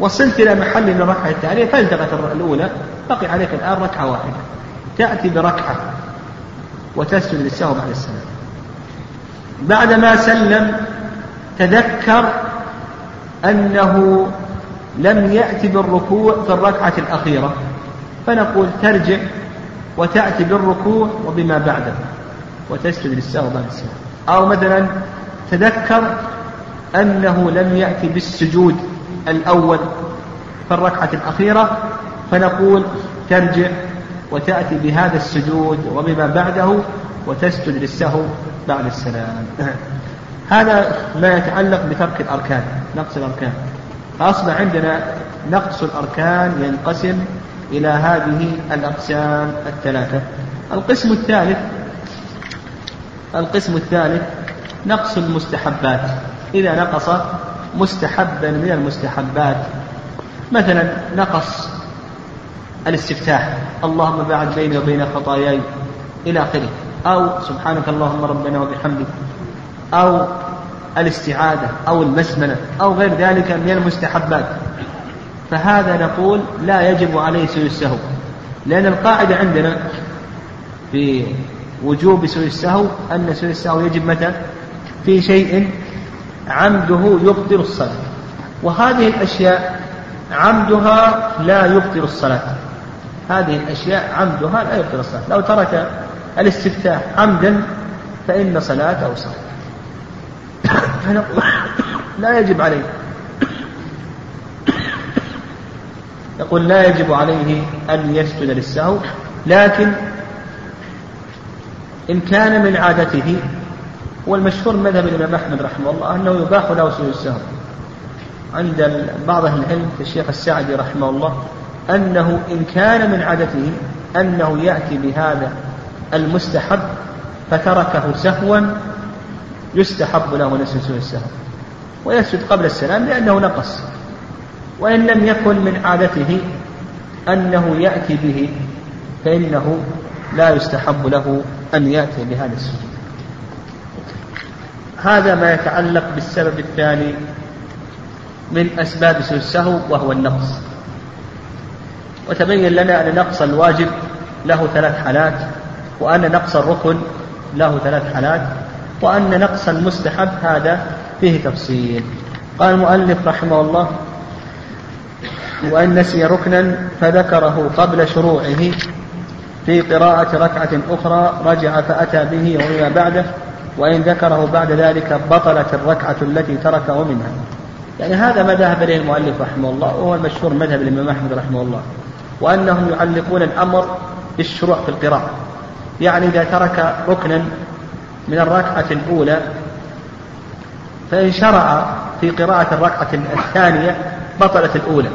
وصلت إلى محل من الركعة الثانية فالتقت الأولى بقي عليك الآن ركعة واحدة تأتي بركعة وتسجد للسهو بعد السلام. بعدما سلم تذكر أنه لم يأتي بالركوع في الركعة الأخيرة فنقول ترجع وتأتي بالركوع وبما بعده وتسجد للسهو بعد السلام أو مثلا تذكر أنه لم يأتي بالسجود الأول في الركعة الأخيرة فنقول ترجع وتأتي بهذا السجود وبما بعده وتسجد للسهو بعد السلام. هذا ما يتعلق بترك الأركان نقص الأركان. فأصبح عندنا نقص الأركان ينقسم إلى هذه الأقسام الثلاثة. القسم الثالث القسم الثالث نقص المستحبات. إذا نقص مستحبا من المستحبات مثلا نقص الاستفتاح. اللهم باعد بيني وبين خطاياي إلى آخره. أو سبحانك اللهم ربنا وبحمدك أو الاستعاذة أو المسمنة أو غير ذلك من المستحبات. فهذا نقول لا يجب عليه سوء السهو. لأن القاعدة عندنا في وجوب سوء السهو أن سوء السهو يجب متى؟ في شيء عمده يبطل الصلاة. وهذه الأشياء عمدها لا يبطل الصلاة. هذه الأشياء عمدها لا يبطل الصلاة. لو ترك الاستفتاح عمدا فإن صلاته صحيحة لا يجب عليه. يقول لا يجب عليه أن يسجد للسهو لكن إن كان من عادته والمشهور مذهب الإمام أحمد رحمه الله أنه يباح له سجود السهو. عند بعض أهل العلم كالشيخ السعدي رحمه الله أنه إن كان من عادته أنه يأتي بهذا المستحب فتركه سهوا يستحب له أن يسجد السهو ويسجد قبل السلام لأنه نقص. وإن لم يكن من عادته أنه يأتي به فإنه لا يستحب له أن يأتي بهذا السجود. هذا ما يتعلق بالسبب الثاني من أسباب سوء السهو وهو النقص. وتبين لنا أن نقص الواجب له ثلاث حالات. وأن نقص الركن له ثلاث حالات وأن نقص المستحب هذا فيه تفصيل. قال المؤلف رحمه الله وأن نسي ركنا فذكره قبل شروعه في قراءة ركعة أخرى رجع فأتى به وما بعده وإن ذكره بعد ذلك بطلت الركعة التي تركه منها. يعني هذا ما ذهب إليه المؤلف رحمه الله وهو المشهور مذهب الإمام أحمد رحمه الله وأنهم يعلقون الأمر بالشروع في القراءة. يعني إذا ترك ركنا من الركعة الأولى فإن شرع في قراءة الركعة الثانية بطلت الأولى.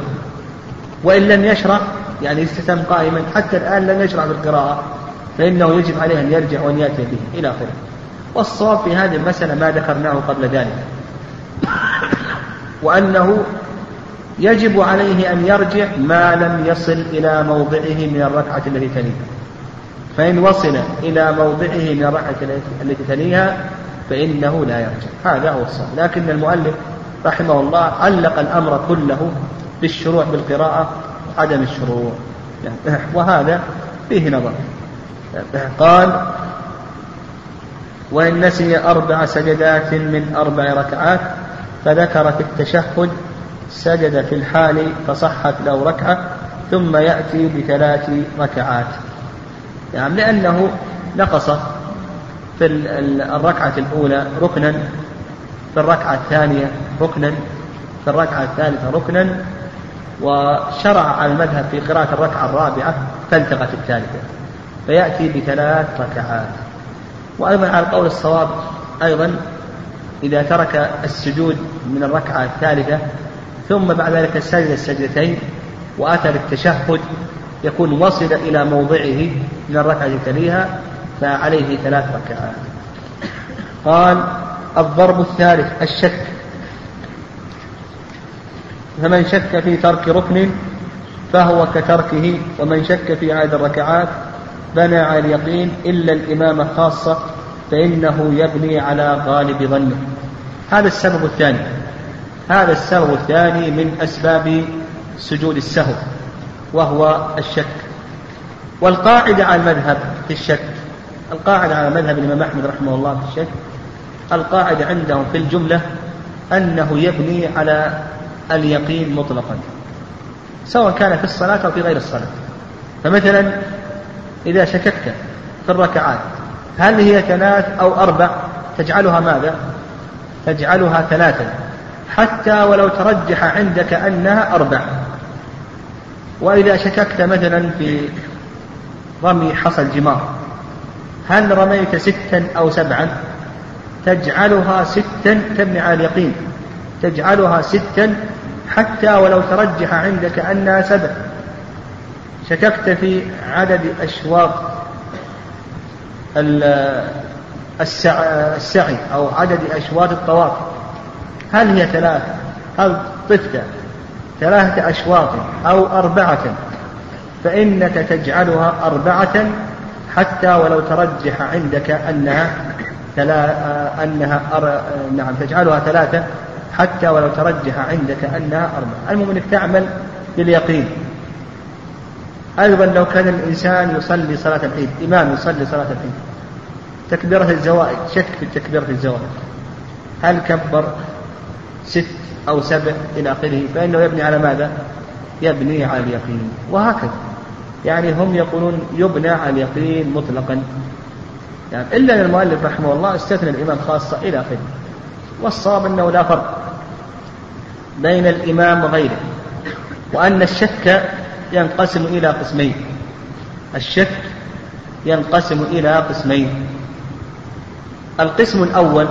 وإن لم يشرع يعني استتم قائما حتى الآن لم يشرع بالقراءة فإنه يجب عليه أن يرجع وأن يأتي به إلى آخره. والصواب في هذه المسألة ما ذكرناه قبل ذلك. وأنه يجب عليه أن يرجع ما لم يصل إلى موضعه من الركعة التي تليها. فإن وصل إلى موضعه من الركعة التي تليها فإنه لا يرجع. هذا هو الصواب. لكن المؤلف رحمه الله علق الأمر كله بالشروع بالقراءة عدم الشروع وهذا فيه نظر. قال وإن نسي أربع سجدات من أربع ركعات فذكر في التشهد سجد في الحال فصحت له ركعة ثم يأتي بثلاث ركعات. يعني لأنه نقص في الركعة الأولى ركنا في الركعة الثانية ركنا في الركعة الثالثة ركنا وشرع على المذهب في قراءة الركعة الرابعة فالتقت الثالثة فيأتي بثلاث ركعات. وأيضا على القول الصواب أيضا إذا ترك السجود من الركعة الثالثة ثم بعد ذلك سجد السجدتين وأتى بالتشهد يكون وصل إلى موضعه من الركعة تليها فعليه ثلاث ركعات. قال الضرب الثالث الشك. فمن شك في ترك ركن فهو كتركه ومن شك في عدد الركعات بنى على اليقين إلا الإمام خاصة فإنه يبني على غالب ظنه. هذا السبب الثاني. هذا السبب الثاني من أسباب سجود السهو. وهو الشك. والقاعدة على المذهب في الشك القاعدة على مذهب الإمام أحمد رحمه الله في الشك القاعدة عندهم في الجملة أنه يبني على اليقين مطلقا سواء كان في الصلاة أو في غير الصلاة. فمثلا إذا شككت في الركعات هل هي ثلاث أو أربع؟ تجعلها ماذا؟ تجعلها ثلاثا حتى ولو ترجح عندك أنها أربع. وإذا شككت مثلا في رمي حصى الجمار هل رميت ستا أو سبعا؟ تجعلها ستا تبني على اليقين تجعلها ستا حتى ولو ترجح عندك أنها سبع. شككت في عدد أشواط السعي أو عدد أشواط الطواف هل هي ثلاث هل طفت؟ ثلاثة أشواط أو أربعة فإنك تجعلها أربعة حتى ولو ترجح عندك أنها تلا أنها أر... نعم تجعلها ثلاثة حتى ولو ترجح عندك أنها أربعة. المهم أنك تعمل باليقين. أيضا لو كان الإنسان يصلي صلاة العيد إمام يصلي صلاة العيد تكبيرة الزوائد شك في تكبيرة الزوائد. هل كبر؟ ست أو سبع إلى آخره فإنه يبني على ماذا؟ يبني على اليقين وهكذا. يعني هم يقولون يبنى على اليقين مطلقا. يعني إلا أن المؤلف رحمه الله استثنى الإمام خاصة إلى آخره والصواب أنه لا فرق بين الإمام وغيره وأن الشك ينقسم إلى قسمين. الشك ينقسم إلى قسمين. القسم الأول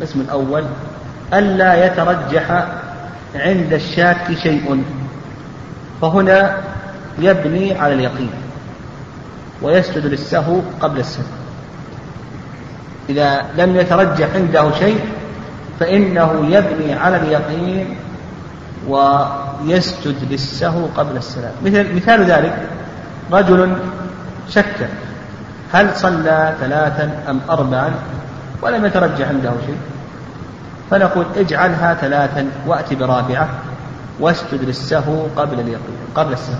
القسم الأول ألا يترجح عند الشاك شيء. فهنا يبني على اليقين ويسجد للسهو قبل السهو. إذا لم يترجح عنده شيء فإنه يبني على اليقين ويسجد للسهو قبل السلام. مثل مثال ذلك رجل شك هل صلى ثلاثا أم أربعا ولم يترجح عنده شيء. فنقول اجعلها ثلاثا وأت برابعة واسجد للسهو قبل اليقين قبل السهو.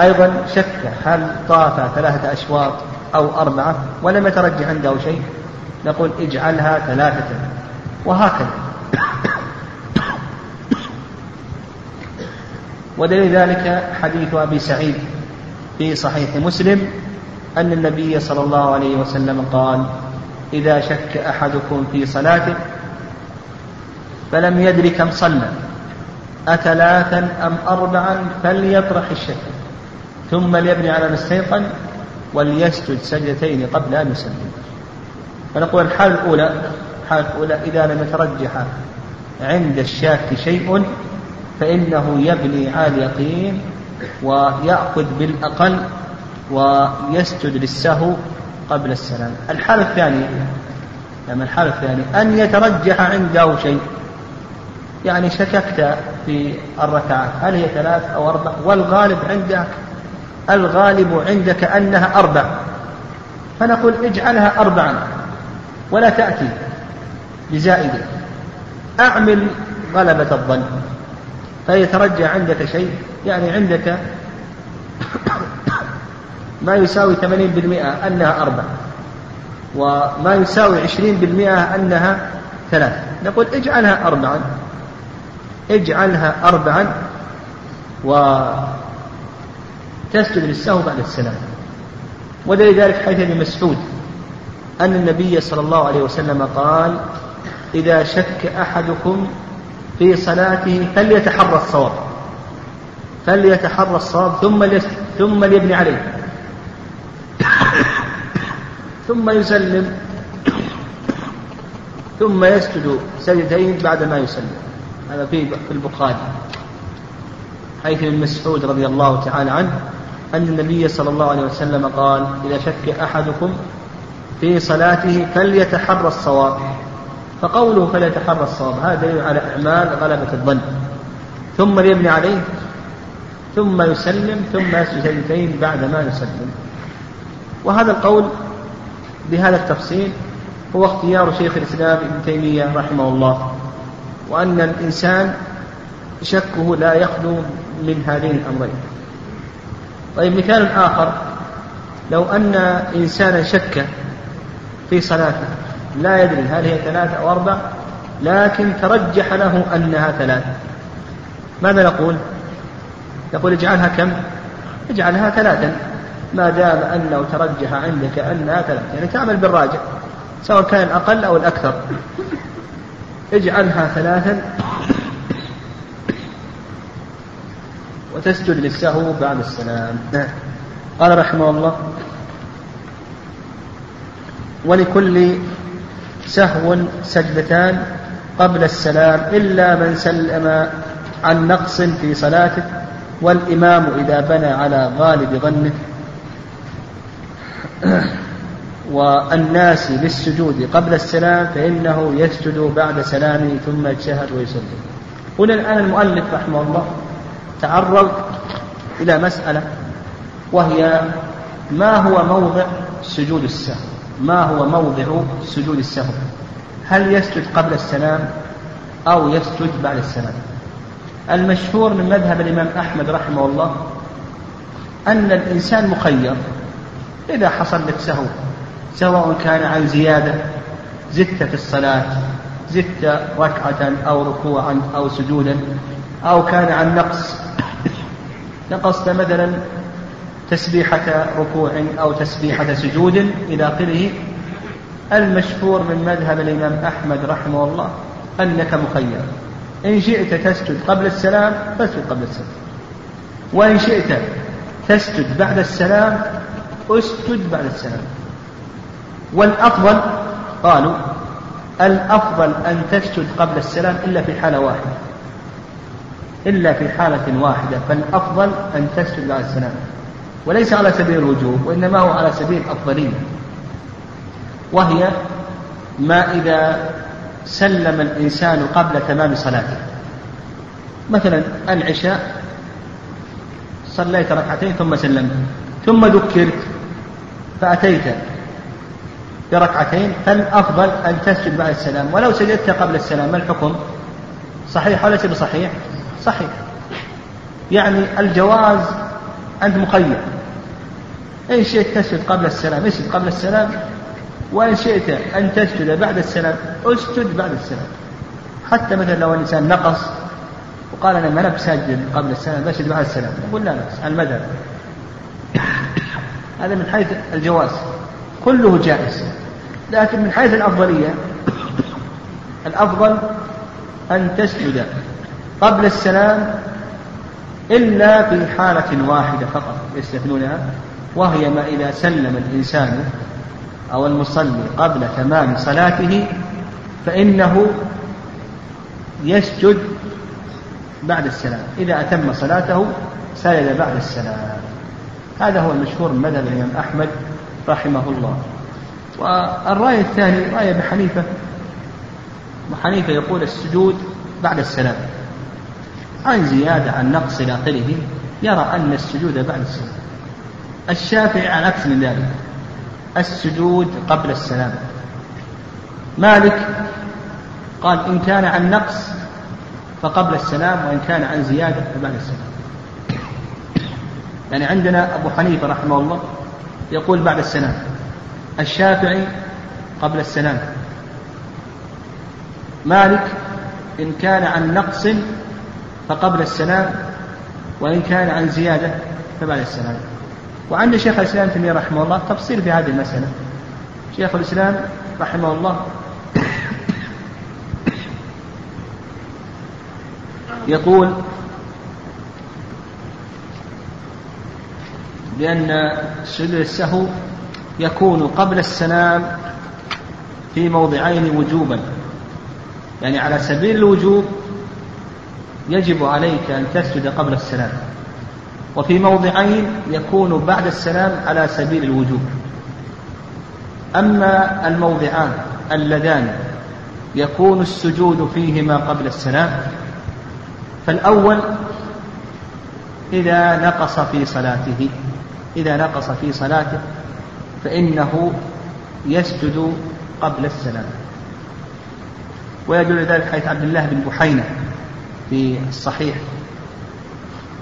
أيضا شك هل طاف ثلاثة أشواط أو أربعة ولم يترجح عنده شيء نقول اجعلها ثلاثة. وهكذا. ودليل ذلك حديث أبي سعيد في صحيح مسلم أن النبي صلى الله عليه وسلم قال إذا شك أحدكم في صلاته فلم يدر كم صلى أثلاثا أم أربعا فليطرح الشك ثم ليبني على ما استيقن وليسجد سجدتين قبل أن يسلم. فنقول الحالة الأولى الحالة الأولى إذا لم يترجح عند الشاك شيء فإنه يبني على اليقين ويأخذ بالأقل ويسجد للسهو قبل السلام. الحالة الثانية يعني الحالة الثانية أن يترجح عنده شيء. يعني شككت في الركعات. هل هي ثلاث أو أربع؟ والغالب عندك الغالب عندك أنها أربع. فنقول اجعلها أربعا ولا تأتي بزائدة أعمل غلبة الظن. فيترجى عندك شيء يعني عندك ما يساوي ثمانين بالمئة أنها أربع وما يساوي عشرين بالمئة أنها ثلاث. نقول اجعلها أربعا. اجعلها أربعا وتسجد للسهو بعد السلام. ودليل ذلك حيث ابن مسعود أن النبي صلى الله عليه وسلم قال إذا شك أحدكم في صلاته فليتحرى الصواب. فليتحرى الصواب ثم ثم ليبني عليه. ثم يسلم. ثم يسجد سجدتين بعد ما يسلم. هذا في في البخاري. حيث ابن مسعود رضي الله تعالى عنه أن النبي صلى الله عليه وسلم قال إذا شك أحدكم في صلاته فليتحرى الصواب. فقوله فليتحرى الصواب هذا دليل على إعمال غلبة الظن. ثم ليبني عليه ثم يسلم ثم يسجد سجدتين بعد ما يسلم. وهذا القول بهذا التفصيل هو اختيار شيخ الإسلام ابن تيمية رحمه الله. وأن الإنسان شكه لا يخلو من هذين الأمرين طيب مثال آخر لو أن إنسانا شك في صلاته لا يدري هل هي ثلاثة أو أربع لكن ترجح له أنها ثلاثة ماذا نقول؟ نقول اجعلها كم؟ اجعلها ثلاثا ما دام أنه ترجح عندك أنها ثلاثة يعني تعمل بالراجع سواء كان الأقل أو الأكثر اجعلها ثلاثا وتسجد للسهو بعد السلام. قال رحمه الله ولكل سهو سجدتان قبل السلام إلا من سلم عن نقص في صلاته والإمام إذا بنى على غالب ظنه. والناس للسجود قبل السلام فإنه يسجد بعد سلامه ثم يتشهد ويسلم هنا الآن المؤلف رحمه الله تعرض إلى مسألة وهي ما هو موضع سجود السهو؟ ما هو موضع سجود السهو؟ هل يسجد قبل السلام أو يسجد بعد السلام؟ المشهور من مذهب الإمام أحمد رحمه الله أن الإنسان مخير إذا حصل لك سهو. سواء كان عن زيادة زدت في الصلاة زدت ركعة أو ركوعا أو سجودا أو كان عن نقص نقصت مثلا تسبيحة ركوع أو تسبيحة سجود إلى آخره. المشهور من مذهب الإمام أحمد رحمه الله أنك مخير. إن شئت تسجد قبل السلام فاسجد قبل السلام. وإن شئت تسجد بعد السلام أسجد بعد السلام. والأفضل قالوا الأفضل أن تسجد قبل السلام إلا في حالة واحدة. إلا في حالة واحدة فالأفضل أن تسجد بعد السلام. وليس على سبيل الوجوب وإنما هو على سبيل الأفضلية. وهي ما إذا سلم الإنسان قبل تمام صلاته. مثلا العشاء صليت ركعتين ثم سلمت ثم ذكرت فأتيت. بركعتين فالأفضل أن تسجد بعد السلام. ولو سجدت قبل السلام ما الحكم؟ صحيح ولا بصحيح؟ صحيح. يعني الجواز أنت مقيد. إن شئت تسجد قبل السلام اسجد قبل السلام. وإن شئت أن تسجد بعد السلام اسجد بعد السلام. حتى مثلا لو الإنسان نقص وقال أنا ما أنا بسجد قبل السلام بسجد بعد السلام. نقول لا بأس المذهب. هذا من حيث الجواز. كله جائز. لكن من حيث الأفضلية الأفضل أن تسجد قبل السلام إلا في حالة واحدة فقط يستثنونها وهي ما إذا سلم الإنسان أو المصلي قبل تمام صلاته فإنه يسجد بعد السلام. إذا أتم صلاته سجد بعد السلام. هذا هو المشهور من مذهب الإمام أحمد رحمه الله والرأي الثاني رأي أبي حنيفة. أبو حنيفة يقول السجود بعد السلام. عن زيادة عن نقص إلى آخره يرى أن السجود بعد السلام. الشافعي على عكس من ذلك. السجود قبل السلام. مالك قال إن كان عن نقص فقبل السلام وإن كان عن زيادة فبعد السلام. يعني عندنا أبو حنيفة رحمه الله يقول بعد السلام. الشافعي قبل السلام. مالك إن كان عن نقص فقبل السلام وإن كان عن زيادة فبعد السلام. وعند شيخ الإسلام تيمية رحمه الله تفصيل في هذه المسألة. شيخ الإسلام رحمه الله يقول بأن سجود السهو يكون قبل السلام في موضعين وجوبا. يعني على سبيل الوجوب يجب عليك أن تسجد قبل السلام. وفي موضعين يكون بعد السلام على سبيل الوجوب. أما الموضعان اللذان يكون السجود فيهما قبل السلام فالأول إذا نقص في صلاته. إذا نقص في صلاته فإنه يسجد قبل السلام. ويدل ذلك حيث عبد الله بن بحينة في الصحيح.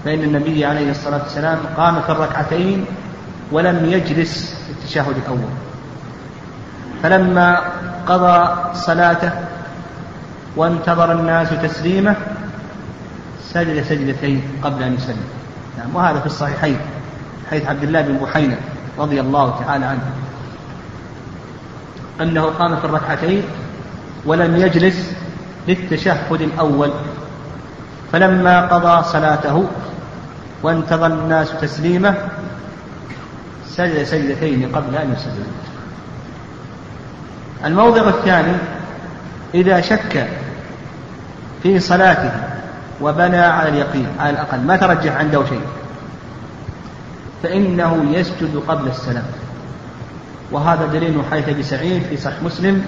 فإن النبي عليه الصلاة والسلام قام في الركعتين ولم يجلس في التشهد الأول. فلما قضى صلاته وانتظر الناس تسليمه سجد سجدتين قبل أن يسلم. نعم وهذا في الصحيحين. حيث عبد الله بن بحينة رضي الله تعالى عنه. أنه قام في الركعتين ولم يجلس للتشهد الأول. فلما قضى صلاته وانتظر الناس تسليمه سجد سجدتين قبل أن يسلم الموضع الثاني إذا شك في صلاته وبنى على اليقين على الأقل ما ترجح عنده شيء؟ فإنه يسجد قبل السلام. وهذا دليل حيث أبي سعيد في صحيح مسلم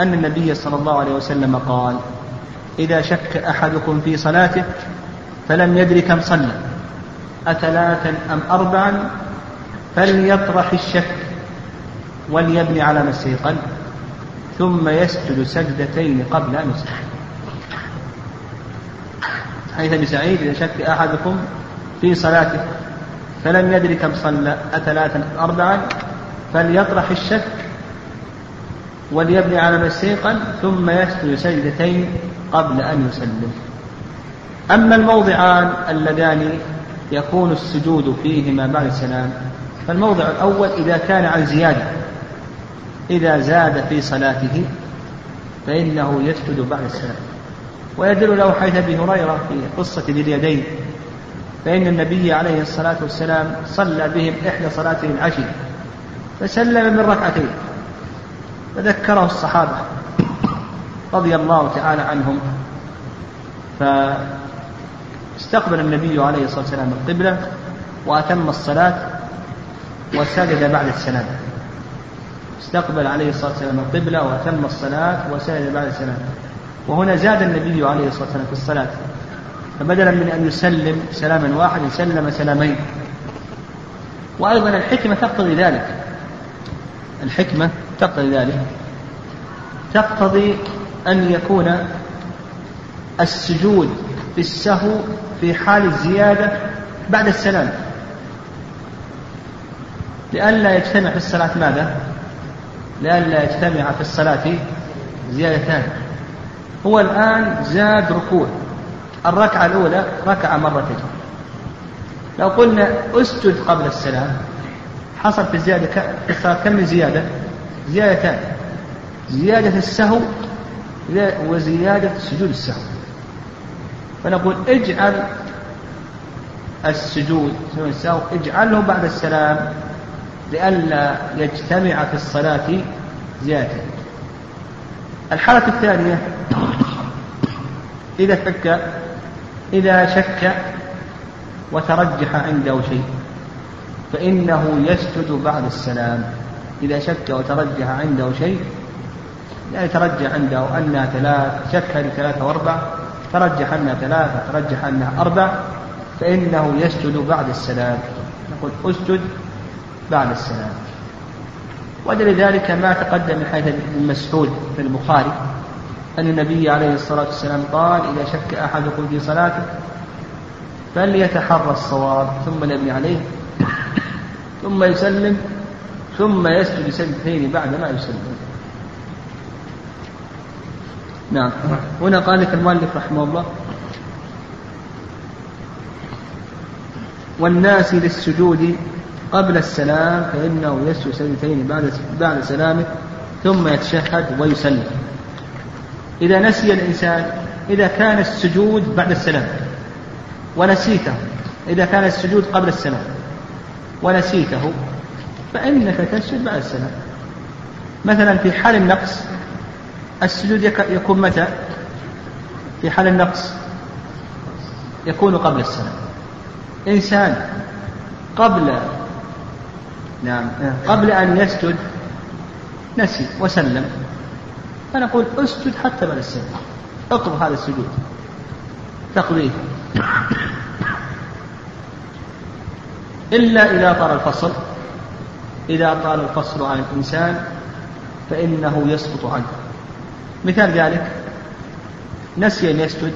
أن النبي صلى الله عليه وسلم قال إذا شك أحدكم في صلاته فلم يدر كم صلى أثلاثا أم أربعا فليطرح الشك وليبني على ما استيقن ثم يسجد سجدتين قبل أن يسجد حيث ابن سعيد إذا شك أحدكم في صلاته فلم يدري كم صلى أثلاثا أربعا فليطرح الشك وليبني على ما استيقن ثم يسجد سجدتين قبل أن يسلم. أما الموضعان اللذان يكون السجود فيهما بعد السلام فالموضع الأول إذا كان عن زيادة إذا زاد في صلاته فإنه يسجد بعد السلام. ويدل له حيث أبي هريرة في قصة ذي اليدين فإن النبي عليه الصلاة والسلام صلى بهم إحدى صلاته العشي فسلم من ركعتين فذكره الصحابة رضي الله تعالى عنهم فاستقبل النبي عليه الصلاة والسلام القبلة وأتم الصلاة وسجد بعد السلام. استقبل عليه الصلاة والسلام القبلة وأتم الصلاة وسجد بعد السلام. وهنا زاد النبي عليه الصلاة والسلام في الصلاة. فبدلا من أن يسلم سلاما واحدا سلم سلامين. وأيضا الحكمة تقتضي ذلك. الحكمة تقتضي ذلك. تقتضي أن يكون السجود في السهو في حال الزيادة بعد السلام. لئلا يجتمع في الصلاة ماذا؟ لئلا يجتمع في الصلاة زيادتان. هو الآن زاد ركوع. الركعة الأولى ركع مرتين لو قلنا أسجد قبل السلام حصل في الزيادة كم من زيادة؟ زيادتان. زيادة السهو وزيادة سجود السهو. فنقول اجعل السجود سجود السهو اجعله بعد السلام لئلا يجتمع في الصلاة زيادة. الحالة الثانية إذا شك إذا شك وترجح عنده شيء فإنه يسجد بعد السلام. إذا شك وترجح عنده شيء يعني ترجح عنده أنها ثلاث شك هذه ثلاثة وأربع ترجح أنها ثلاثة ترجح أنها أربع فإنه يسجد بعد السلام. نقول أسجد بعد السلام. ولذلك ما تقدم من حيث ابن مسعود في البخاري. أن النبي عليه الصلاة والسلام قال إذا شك أحدكم في صلاته فليتحرى الصواب ثم يبني عليه ثم يسلم ثم يسجد سجدتين بعد ما يسلم. نعم. هنا قال لك المؤلف رحمه الله والناس للسجود قبل السلام فإنه يسجد سجدتين بعد بعد سلامه ثم يتشهد ويسلم. إذا نسي الإنسان إذا كان السجود بعد السلام. ونسيته إذا كان السجود قبل السلام. ونسيته فإنك تسجد بعد السلام. مثلا في حال النقص السجود يكون متى؟ في حال النقص يكون قبل السلام. إنسان قبل نعم قبل أن يسجد نسي وسلم. فنقول أسجد حتى بعد السلام اقض هذا السجود. تقضيه. إلا إذا طال الفصل. إذا طال الفصل عن الإنسان فإنه يسقط عنه. مثال ذلك. نسي أن يسجد.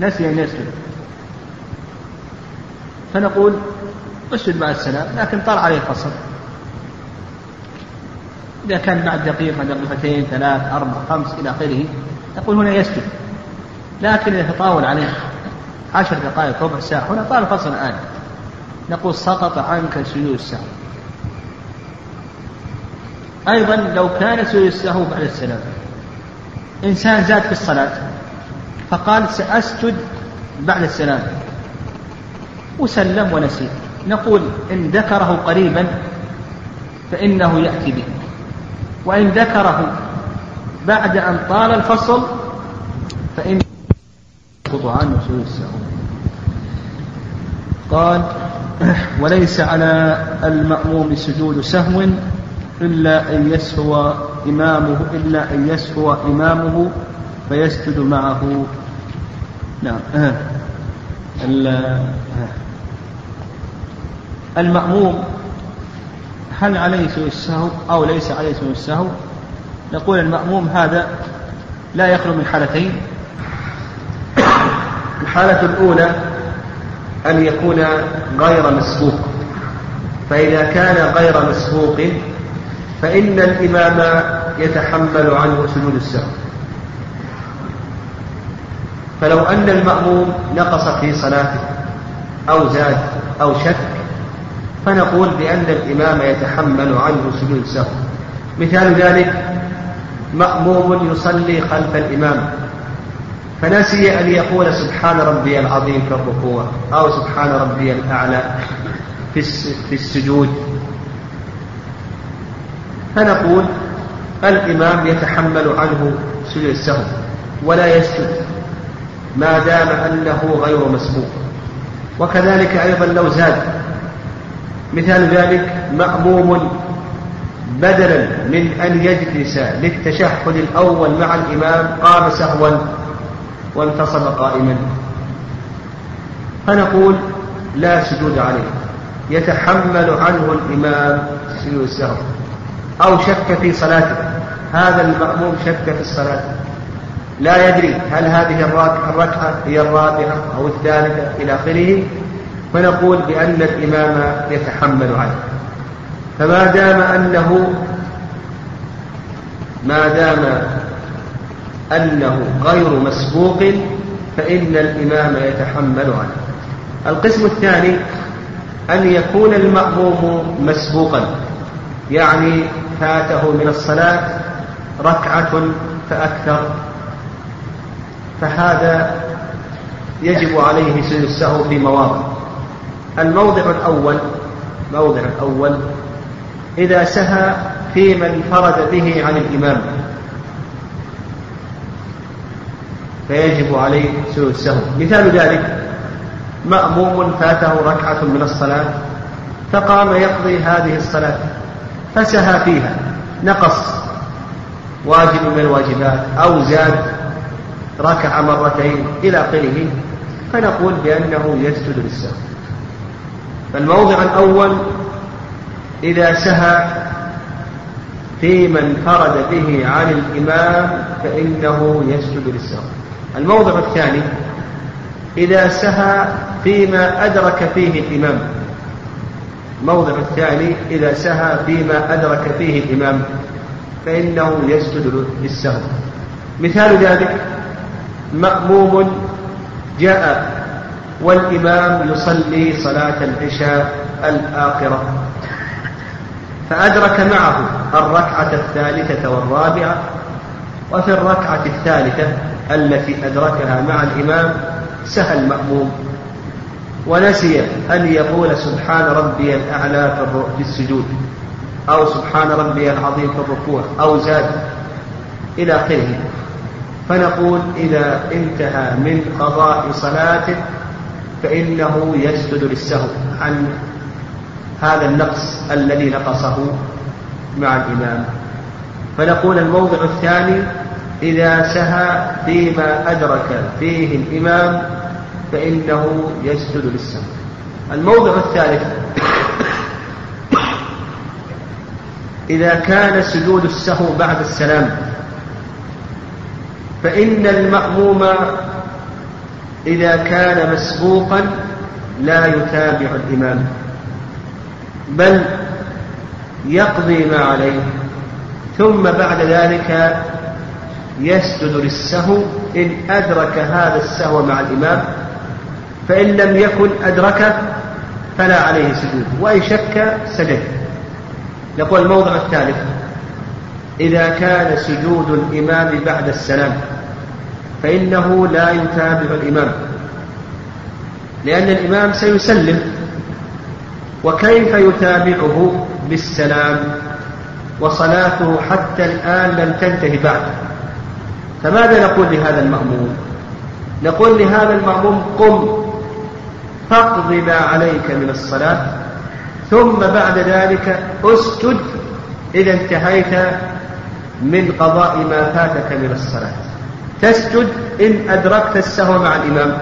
نسي أن يسجد. فنقول أسجد مع السلام لكن طال عليه الفصل. إذا كان بعد دقيقة دقيقتين ثلاث أربع خمس إلى آخره نقول هنا يسجد لكن إذا تطاول عليه عشر دقائق ربع ساعة هنا طال الفصل الآن. نقول سقط عنك سجود السهو. أيضا لو كان سجود السهو بعد السلام. إنسان زاد في الصلاة فقال سأسجد بعد السلام. وسلم ونسي نقول إن ذكره قريبا فإنه يأتي به. وإن ذكره بعد أن طال الفصل فإن يسقط عنه سجود السهو قال وليس على المأموم سجود سهو إلا أن يسهو إمامه إلا أن يسهو إمامه فيسجد معه. نعم. المأموم هل عليه السهو أو ليس عليه السهو؟ نقول المأموم هذا لا يخلو من حالتين. الحالة الأولى أن يكون غير مسبوق. فإذا كان غير مسبوق فإن الإمام يتحمل عنه سجود السهو. فلو أن المأموم نقص في صلاته أو زاد أو شك فنقول بأن الإمام يتحمل عنه سجود السهو مثال ذلك مأموم يصلي خلف الإمام فنسي أن يقول سبحان ربي العظيم في الركوع أو سبحان ربي الأعلى في السجود. فنقول الإمام يتحمل عنه سجود السهو ولا يسجد ما دام أنه غير مسبوق. وكذلك أيضا لو زاد مثال ذلك مأموم بدلا من أن يجلس للتشهد الأول مع الإمام قام سهوا وانتصب قائما. فنقول لا سجود عليه يتحمل عنه الإمام سجود السهو. أو شك في صلاته هذا المأموم شك في الصلاة. لا يدري هل هذه الركعة هي الرابعة أو الثالثة إلى آخره. فنقول بأن الإمام يتحمل عنه فما دام أنه ما دام أنه غير مسبوق فإن الإمام يتحمل عنه القسم الثاني أن يكون المأموم مسبوقا يعني فاته من الصلاة ركعة فأكثر. فهذا يجب عليه سجود السهو في مواضع. الموضع الأول موضع الأول إذا سهى في من فرد به عن الإمام. فيجب عليه سوء السهو. مثال ذلك مأموم فاته ركعة من الصلاة فقام يقضي هذه الصلاة فسهى فيها نقص واجب من الواجبات أو زاد ركع مرتين إلى آخره فنقول بأنه يسجد للسهو. فالموضع الأول إذا سهى في من فرد به عن الإمام فإنه يسجد للسهو. الموضع الثاني إذا سهى فيما أدرك فيه الإمام. الموضع الثاني إذا سهى فيما أدرك فيه الإمام فإنه يسجد للسهو. مثال ذلك مأموم جاء والإمام يصلي صلاة العشاء الآخرة. فأدرك معه الركعة الثالثة والرابعة وفي الركعة الثالثة التي أدركها مع الإمام سهى المأموم ونسي أن يقول سبحان ربي الأعلى في السجود أو سبحان ربي العظيم في الركوع أو زاد إلى آخره. فنقول إذا انتهى من قضاء صلاته فإنه يسجد للسهو عن هذا النقص الذي نقصه مع الإمام. فنقول الموضع الثاني إذا سهى فيما أدرك فيه الإمام فإنه يسجد للسهو. الموضع الثالث إذا كان سجود السهو بعد السلام فإن المأموم إذا كان مسبوقا لا يتابع الإمام بل يقضي ما عليه ثم بعد ذلك يسجد للسهو إن أدرك هذا السهو مع الإمام فإن لم يكن أدركه فلا عليه سجود وإن شك سجد. يقول الموضع الثالث إذا كان سجود الإمام بعد السلام فإنه لا يتابع الإمام. لأن الإمام سيسلم وكيف يتابعه بالسلام وصلاته حتى الآن لم تنتهي بعد. فماذا نقول لهذا المأموم؟ نقول لهذا المأموم قم فاقض ما عليك من الصلاة ثم بعد ذلك اسجد إذا انتهيت من قضاء ما فاتك من الصلاة. تسجد إن أدركت السهو مع الإمام.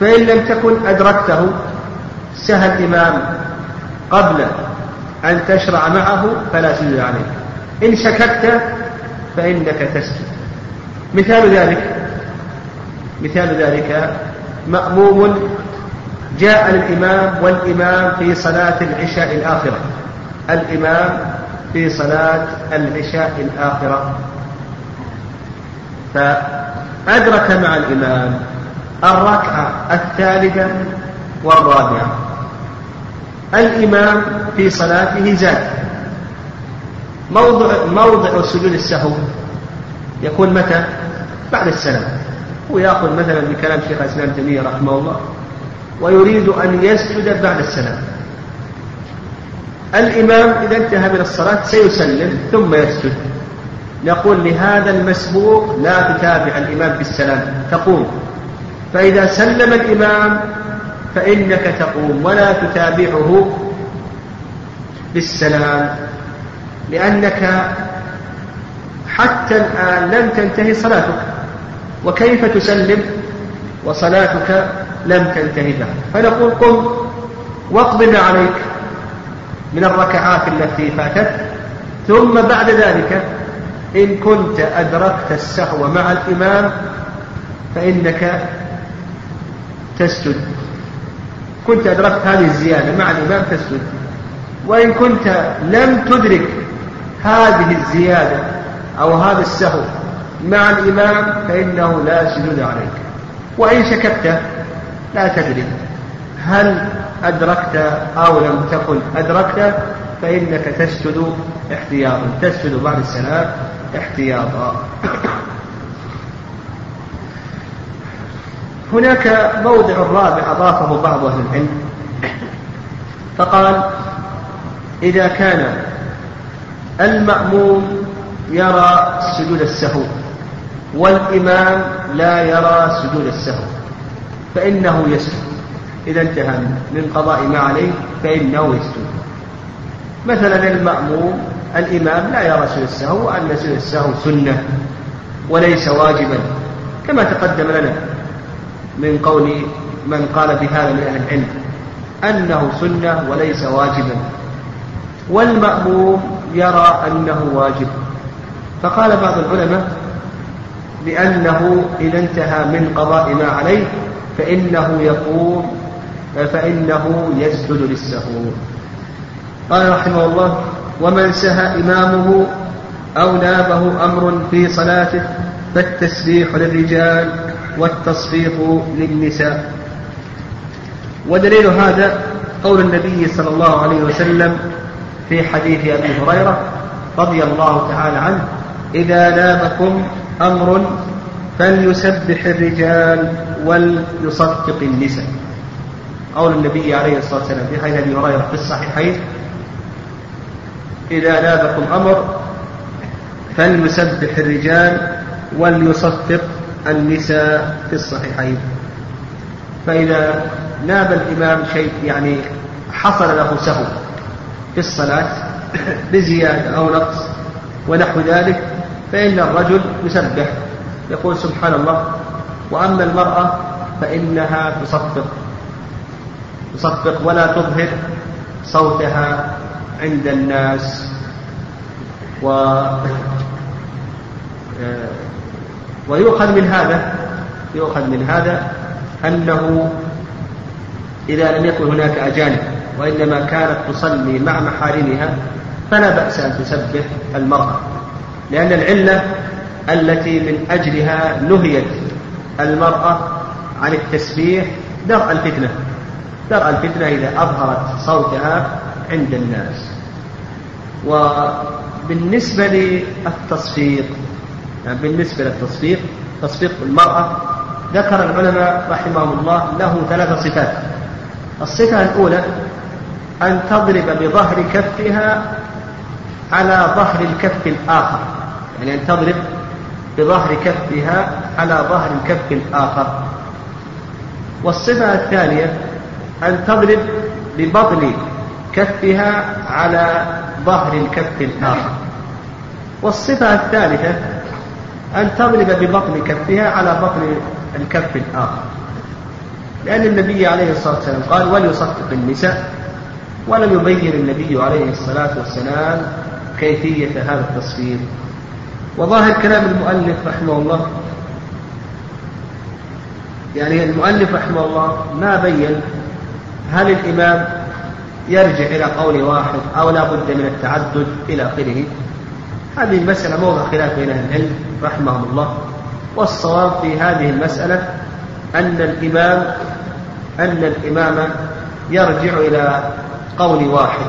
فإن لم تكن أدركته سهى الإمام قبل أن تشرع معه فلا سجود عليك إن شككت فإنك تسجد. مثال ذلك مثال ذلك مأموم جاء الإمام والإمام في صلاة العشاء الآخرة. الإمام في صلاة العشاء الآخرة. فأدرك مع الإمام الركعة الثالثة والرابعة. الإمام في صلاته زاد. موضع موضع سجود السهو يكون متى؟ بعد السلام. هو يأخذ مثلا بكلام شيخ الإسلام تيمية رحمه الله ويريد أن يسجد بعد السلام. الإمام إذا انتهى من الصلاة سيسلم ثم يسجد. نقول لهذا المسبوق لا تتابع الإمام بالسلام. تقوم. فإذا سلم الإمام فإنك تقوم ولا تتابعه بالسلام لأنك حتى الآن لم تنتهي صلاتك. وكيف تسلم؟ وصلاتك لم تنتهي بعد فنقول قم واقض ما عليك من الركعات التي فاتت ثم بعد ذلك إن كنت أدركت السهو مع الإمام فإنك تسجد. كنت أدركت هذه الزيادة مع الإمام تسجد. وإن كنت لم تدرك هذه الزيادة أو هذا السهو مع الإمام فإنه لا سجود عليك. وإن شككت لا تدري هل أدركت أو لم تكن أدركت فإنك تسجد احتياطا. تسجد بعد السلام احتياطا. هناك موضع رابع أضافه بعض أهل العلم. فقال إذا كان المأموم يرى سجود السهو والإمام لا يرى سجود السهو فإنه يسجد. إذا انتهى من قضاء ما عليه فإنه يسجد. مثلا المأموم الإمام لا يرى سجود السهو وأن سجود السهو سنة وليس واجبا كما تقدم لنا من قول من قال بهذا من أهل العلم أنه سنة وليس واجبا. والمأموم يرى أنه واجب. فقال بعض العلماء بأنه إذا انتهى من قضاء ما عليه فإنه يقوم فإنه يسجد للسهو. قال رحمه الله ومن سهى إمامه أو نابه أمر في صلاته فالتسبيح للرجال والتصفيق للنساء. ودليل هذا قول النبي صلى الله عليه وسلم في حديث أبي هريرة رضي الله تعالى عنه إذا نابكم أمر فليسبح الرجال وليصدق النساء. قول النبي عليه الصلاة والسلام في حديث أبي هريرة في الصحيحين إذا نابكم أمر فليسبح الرجال وليصفق النساء في الصحيحين. فإذا ناب الإمام شيء يعني حصل له سهو في الصلاة بزيادة أو نقص ونحو ذلك فإن الرجل يسبح يقول سبحان الله وأما المرأة فإنها تصفق تصفق ولا تظهر صوتها عند الناس و ويؤخذ من هذا يؤخذ من هذا أنه إذا لم يكن هناك أجانب وإنما كانت تصلي مع محارمها فلا بأس أن تسبح المرأة لأن العلة التي من أجلها نهيت المرأة عن التسبيح درء الفتنة درء الفتنة إذا أظهرت صوتها عند الناس. وبالنسبة للتصفيق يعني بالنسبة للتصفيق تصفيق المرأة ذكر العلماء رحمهم الله له ثلاث صفات. الصفة الأولى أن تضرب بظهر كفها على ظهر الكف الآخر. يعني أن تضرب بظهر كفها على ظهر الكف الآخر. والصفة الثانية أن تضرب ببطن كفها على ظهر الكف الآخر. والصفة الثالثة أن تضرب ببطن كفها على بطن الكف الآخر. لأن النبي عليه الصلاة والسلام قال وليصفق النساء ولم يبين النبي عليه الصلاة والسلام كيفية هذا التصفير وظاهر كلام المؤلف رحمه الله. يعني المؤلف رحمه الله ما بين هل الإمام يرجع إلى قول واحد أو لا بد من التعدد إلى آخره. هذه المسألة موضع خلاف بين أهل العلم رحمهم الله. والصواب في هذه المسألة أن الإمام أن الإمام يرجع إلى قول واحد.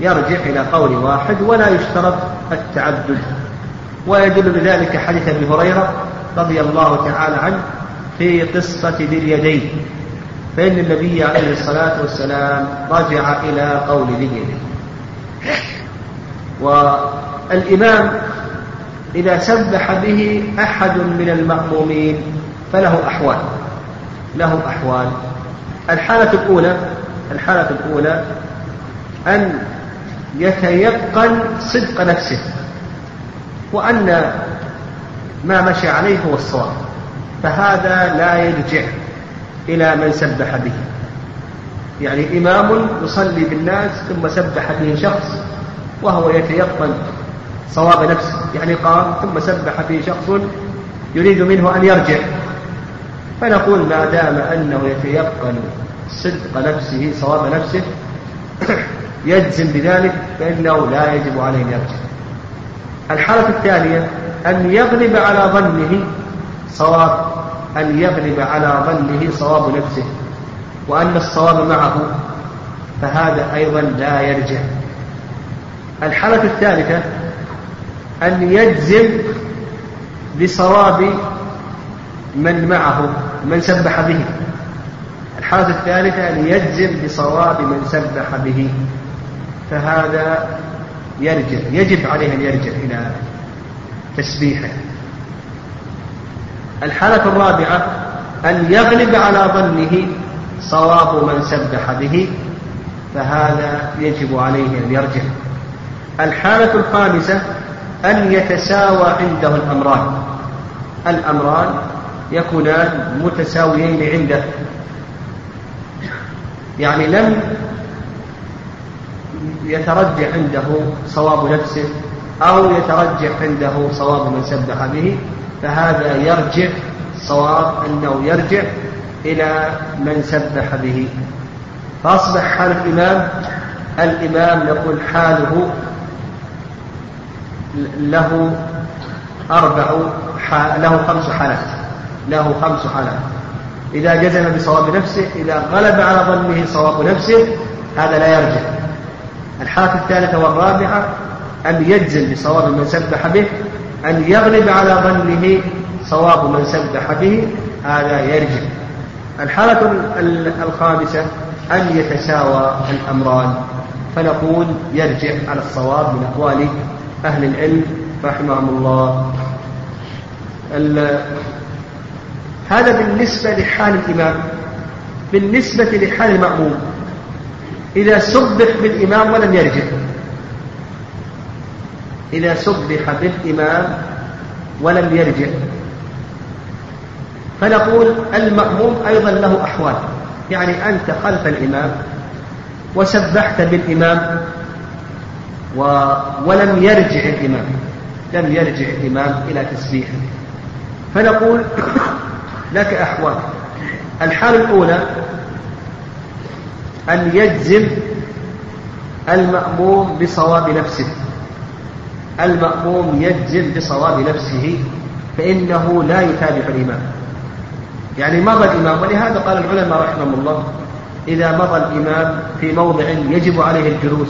يرجع إلى قول واحد ولا يشترط التعدد. ويدل بذلك حديث أبي هريرة رضي الله تعالى عنه في قصة ذي اليدين فإن النبي عليه الصلاة والسلام رجع إلى قول اليدين والإمام إذا سبح به أحد من المأمومين فله أحوال له أحوال. الحالة الأولى الحالة الأولى أن يتيقن صدق نفسه وأن ما مشى عليه هو الصواب فهذا لا يرجع. إلى من سبح به. يعني إمام يصلي بالناس ثم سبح به شخص وهو يتيقن صواب نفسه. يعني قام ثم سبح به شخص يريد منه أن يرجع. فنقول ما دام أنه يتيقن صدق نفسه صواب نفسه يجزم بذلك فإنه لا يجب عليه أن يرجع. الحالة الثانية أن يغلب على ظنه صواب أن يغلب على ظنه صواب نفسه وأن الصواب معه فهذا أيضا لا يرجع. الحالة الثالثة أن يجزم بصواب من معه من سبح به. الحالة الثالثة أن يجزم بصواب من سبح به. فهذا يرجع يجب عليه أن يرجع إلى تسبيحه. الحالة الرابعة أن يغلب على ظنه صواب من سبح به فهذا يجب عليه أن يرجع. الحالة الخامسة أن يتساوى عنده الأمران. الأمران يكونان متساويين عنده. يعني لم يترجح عنده صواب نفسه أو يترجح عنده صواب من سبح به فهذا يرجع صواب أنه يرجع إلى من سبح به. فأصبح حال الإمام الإمام نقول حاله له أربع له خمس حالات له خمس حالات. إذا جزم بصواب نفسه إذا غلب على ظنه صواب نفسه هذا لا يرجع. الحالة الثالثة والرابعة أن يجزم بصواب من سبح به أن يغلب على ظنه صواب من سبح به هذا يرجع. الحالة الخامسة أن يتساوى الأمران. فنقول يرجع على الصواب من أقوال أهل العلم رحمهم الله. هذا بالنسبة لحال الإمام. بالنسبة لحال المأموم. إذا سبح بالإمام ولم يرجع. إذا سبح بالإمام ولم يرجع. فنقول المأموم أيضا له أحوال. يعني أنت خلف الإمام وسبحت بالإمام و... ولم يرجع الإمام. لم يرجع الإمام إلى تسبيحه. فنقول لك أحوال. الحالة الأولى أن يجزم المأموم بصواب نفسه. المأموم يجزم بصواب نفسه فإنه لا يتابع الإمام. يعني مضى الإمام ولهذا قال العلماء رحمهم الله إذا مضى الإمام في موضع يجب عليه الجلوس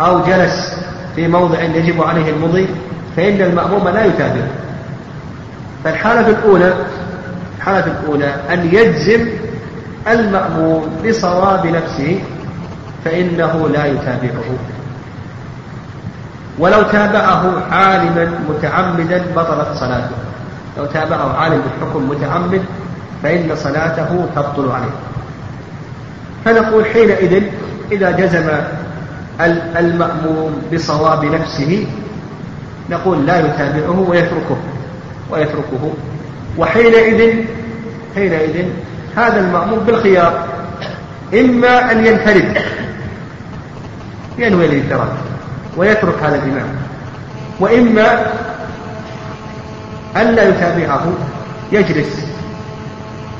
أو جلس في موضع يجب عليه المضي فإن المأموم لا يتابع فالحالة الأولى الحالة الأولى أن يجزم المأموم بصواب نفسه فإنه لا يتابعه ولو تابعه عالما متعمدا بطلت صلاته. لو تابعه عالم بالحكم متعمد فإن صلاته تبطل عليه. فنقول حينئذ إذا جزم المأموم بصواب نفسه نقول لا يتابعه ويتركه ويتركه. وحينئذ حينئذ هذا المأمور بالخيار إما أن ينفرد ينوي الانفراد. ويترك هذا الإمام. وإما أن لا يتابعه يجلس.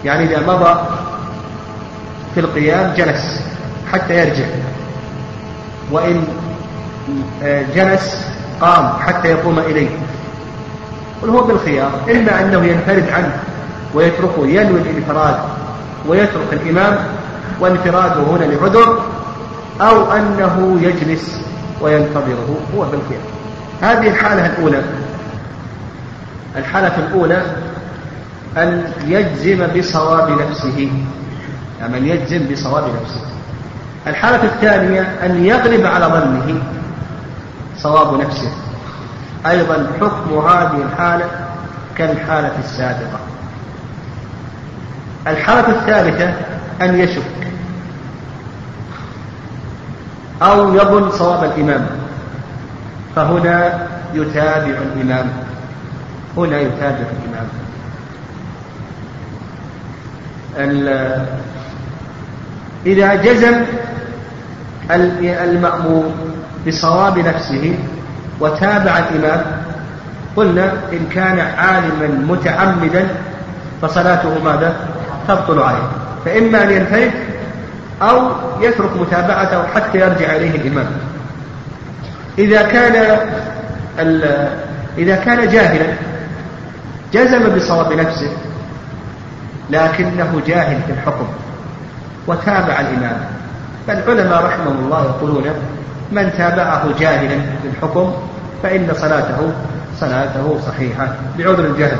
يعني إذا مضى في القيام جلس حتى يرجع. وإن آه، جلس قام حتى يقوم إليه. هو بالخيار. إما أنه ينفرد عنه ويتركه ينوي الانفراد ويترك الإمام وانفراده هنا لعذر أو أنه يجلس وينتظره هو بالخيار هذه الحالة الأولى. الحالة الأولى أن يجزم بصواب نفسه. يعني أن يجزم بصواب نفسه. الحالة الثانية أن يغلب على ظنه صواب نفسه. أيضا حكم هذه الحالة كالحالة السابقة. الحالة الثالثة أن يشك. أو يظن صواب الإمام. فهنا يتابع الإمام. هنا يتابع الإمام. إذا جزم المأمور بصواب نفسه وتابع الإمام قلنا إن كان عالما متعمدا فصلاته ماذا؟ تبطل عليه. فإما أن ينفرد أو يترك متابعته حتى يرجع إليه الإمام. إذا كان إذا كان جاهلا جزم بصواب نفسه لكنه جاهل في الحكم وتابع الإمام. فالعلماء رحمهم الله يقولون من تابعه جاهلا في الحكم فإن صلاته صلاته صحيحة بعذر الجهل.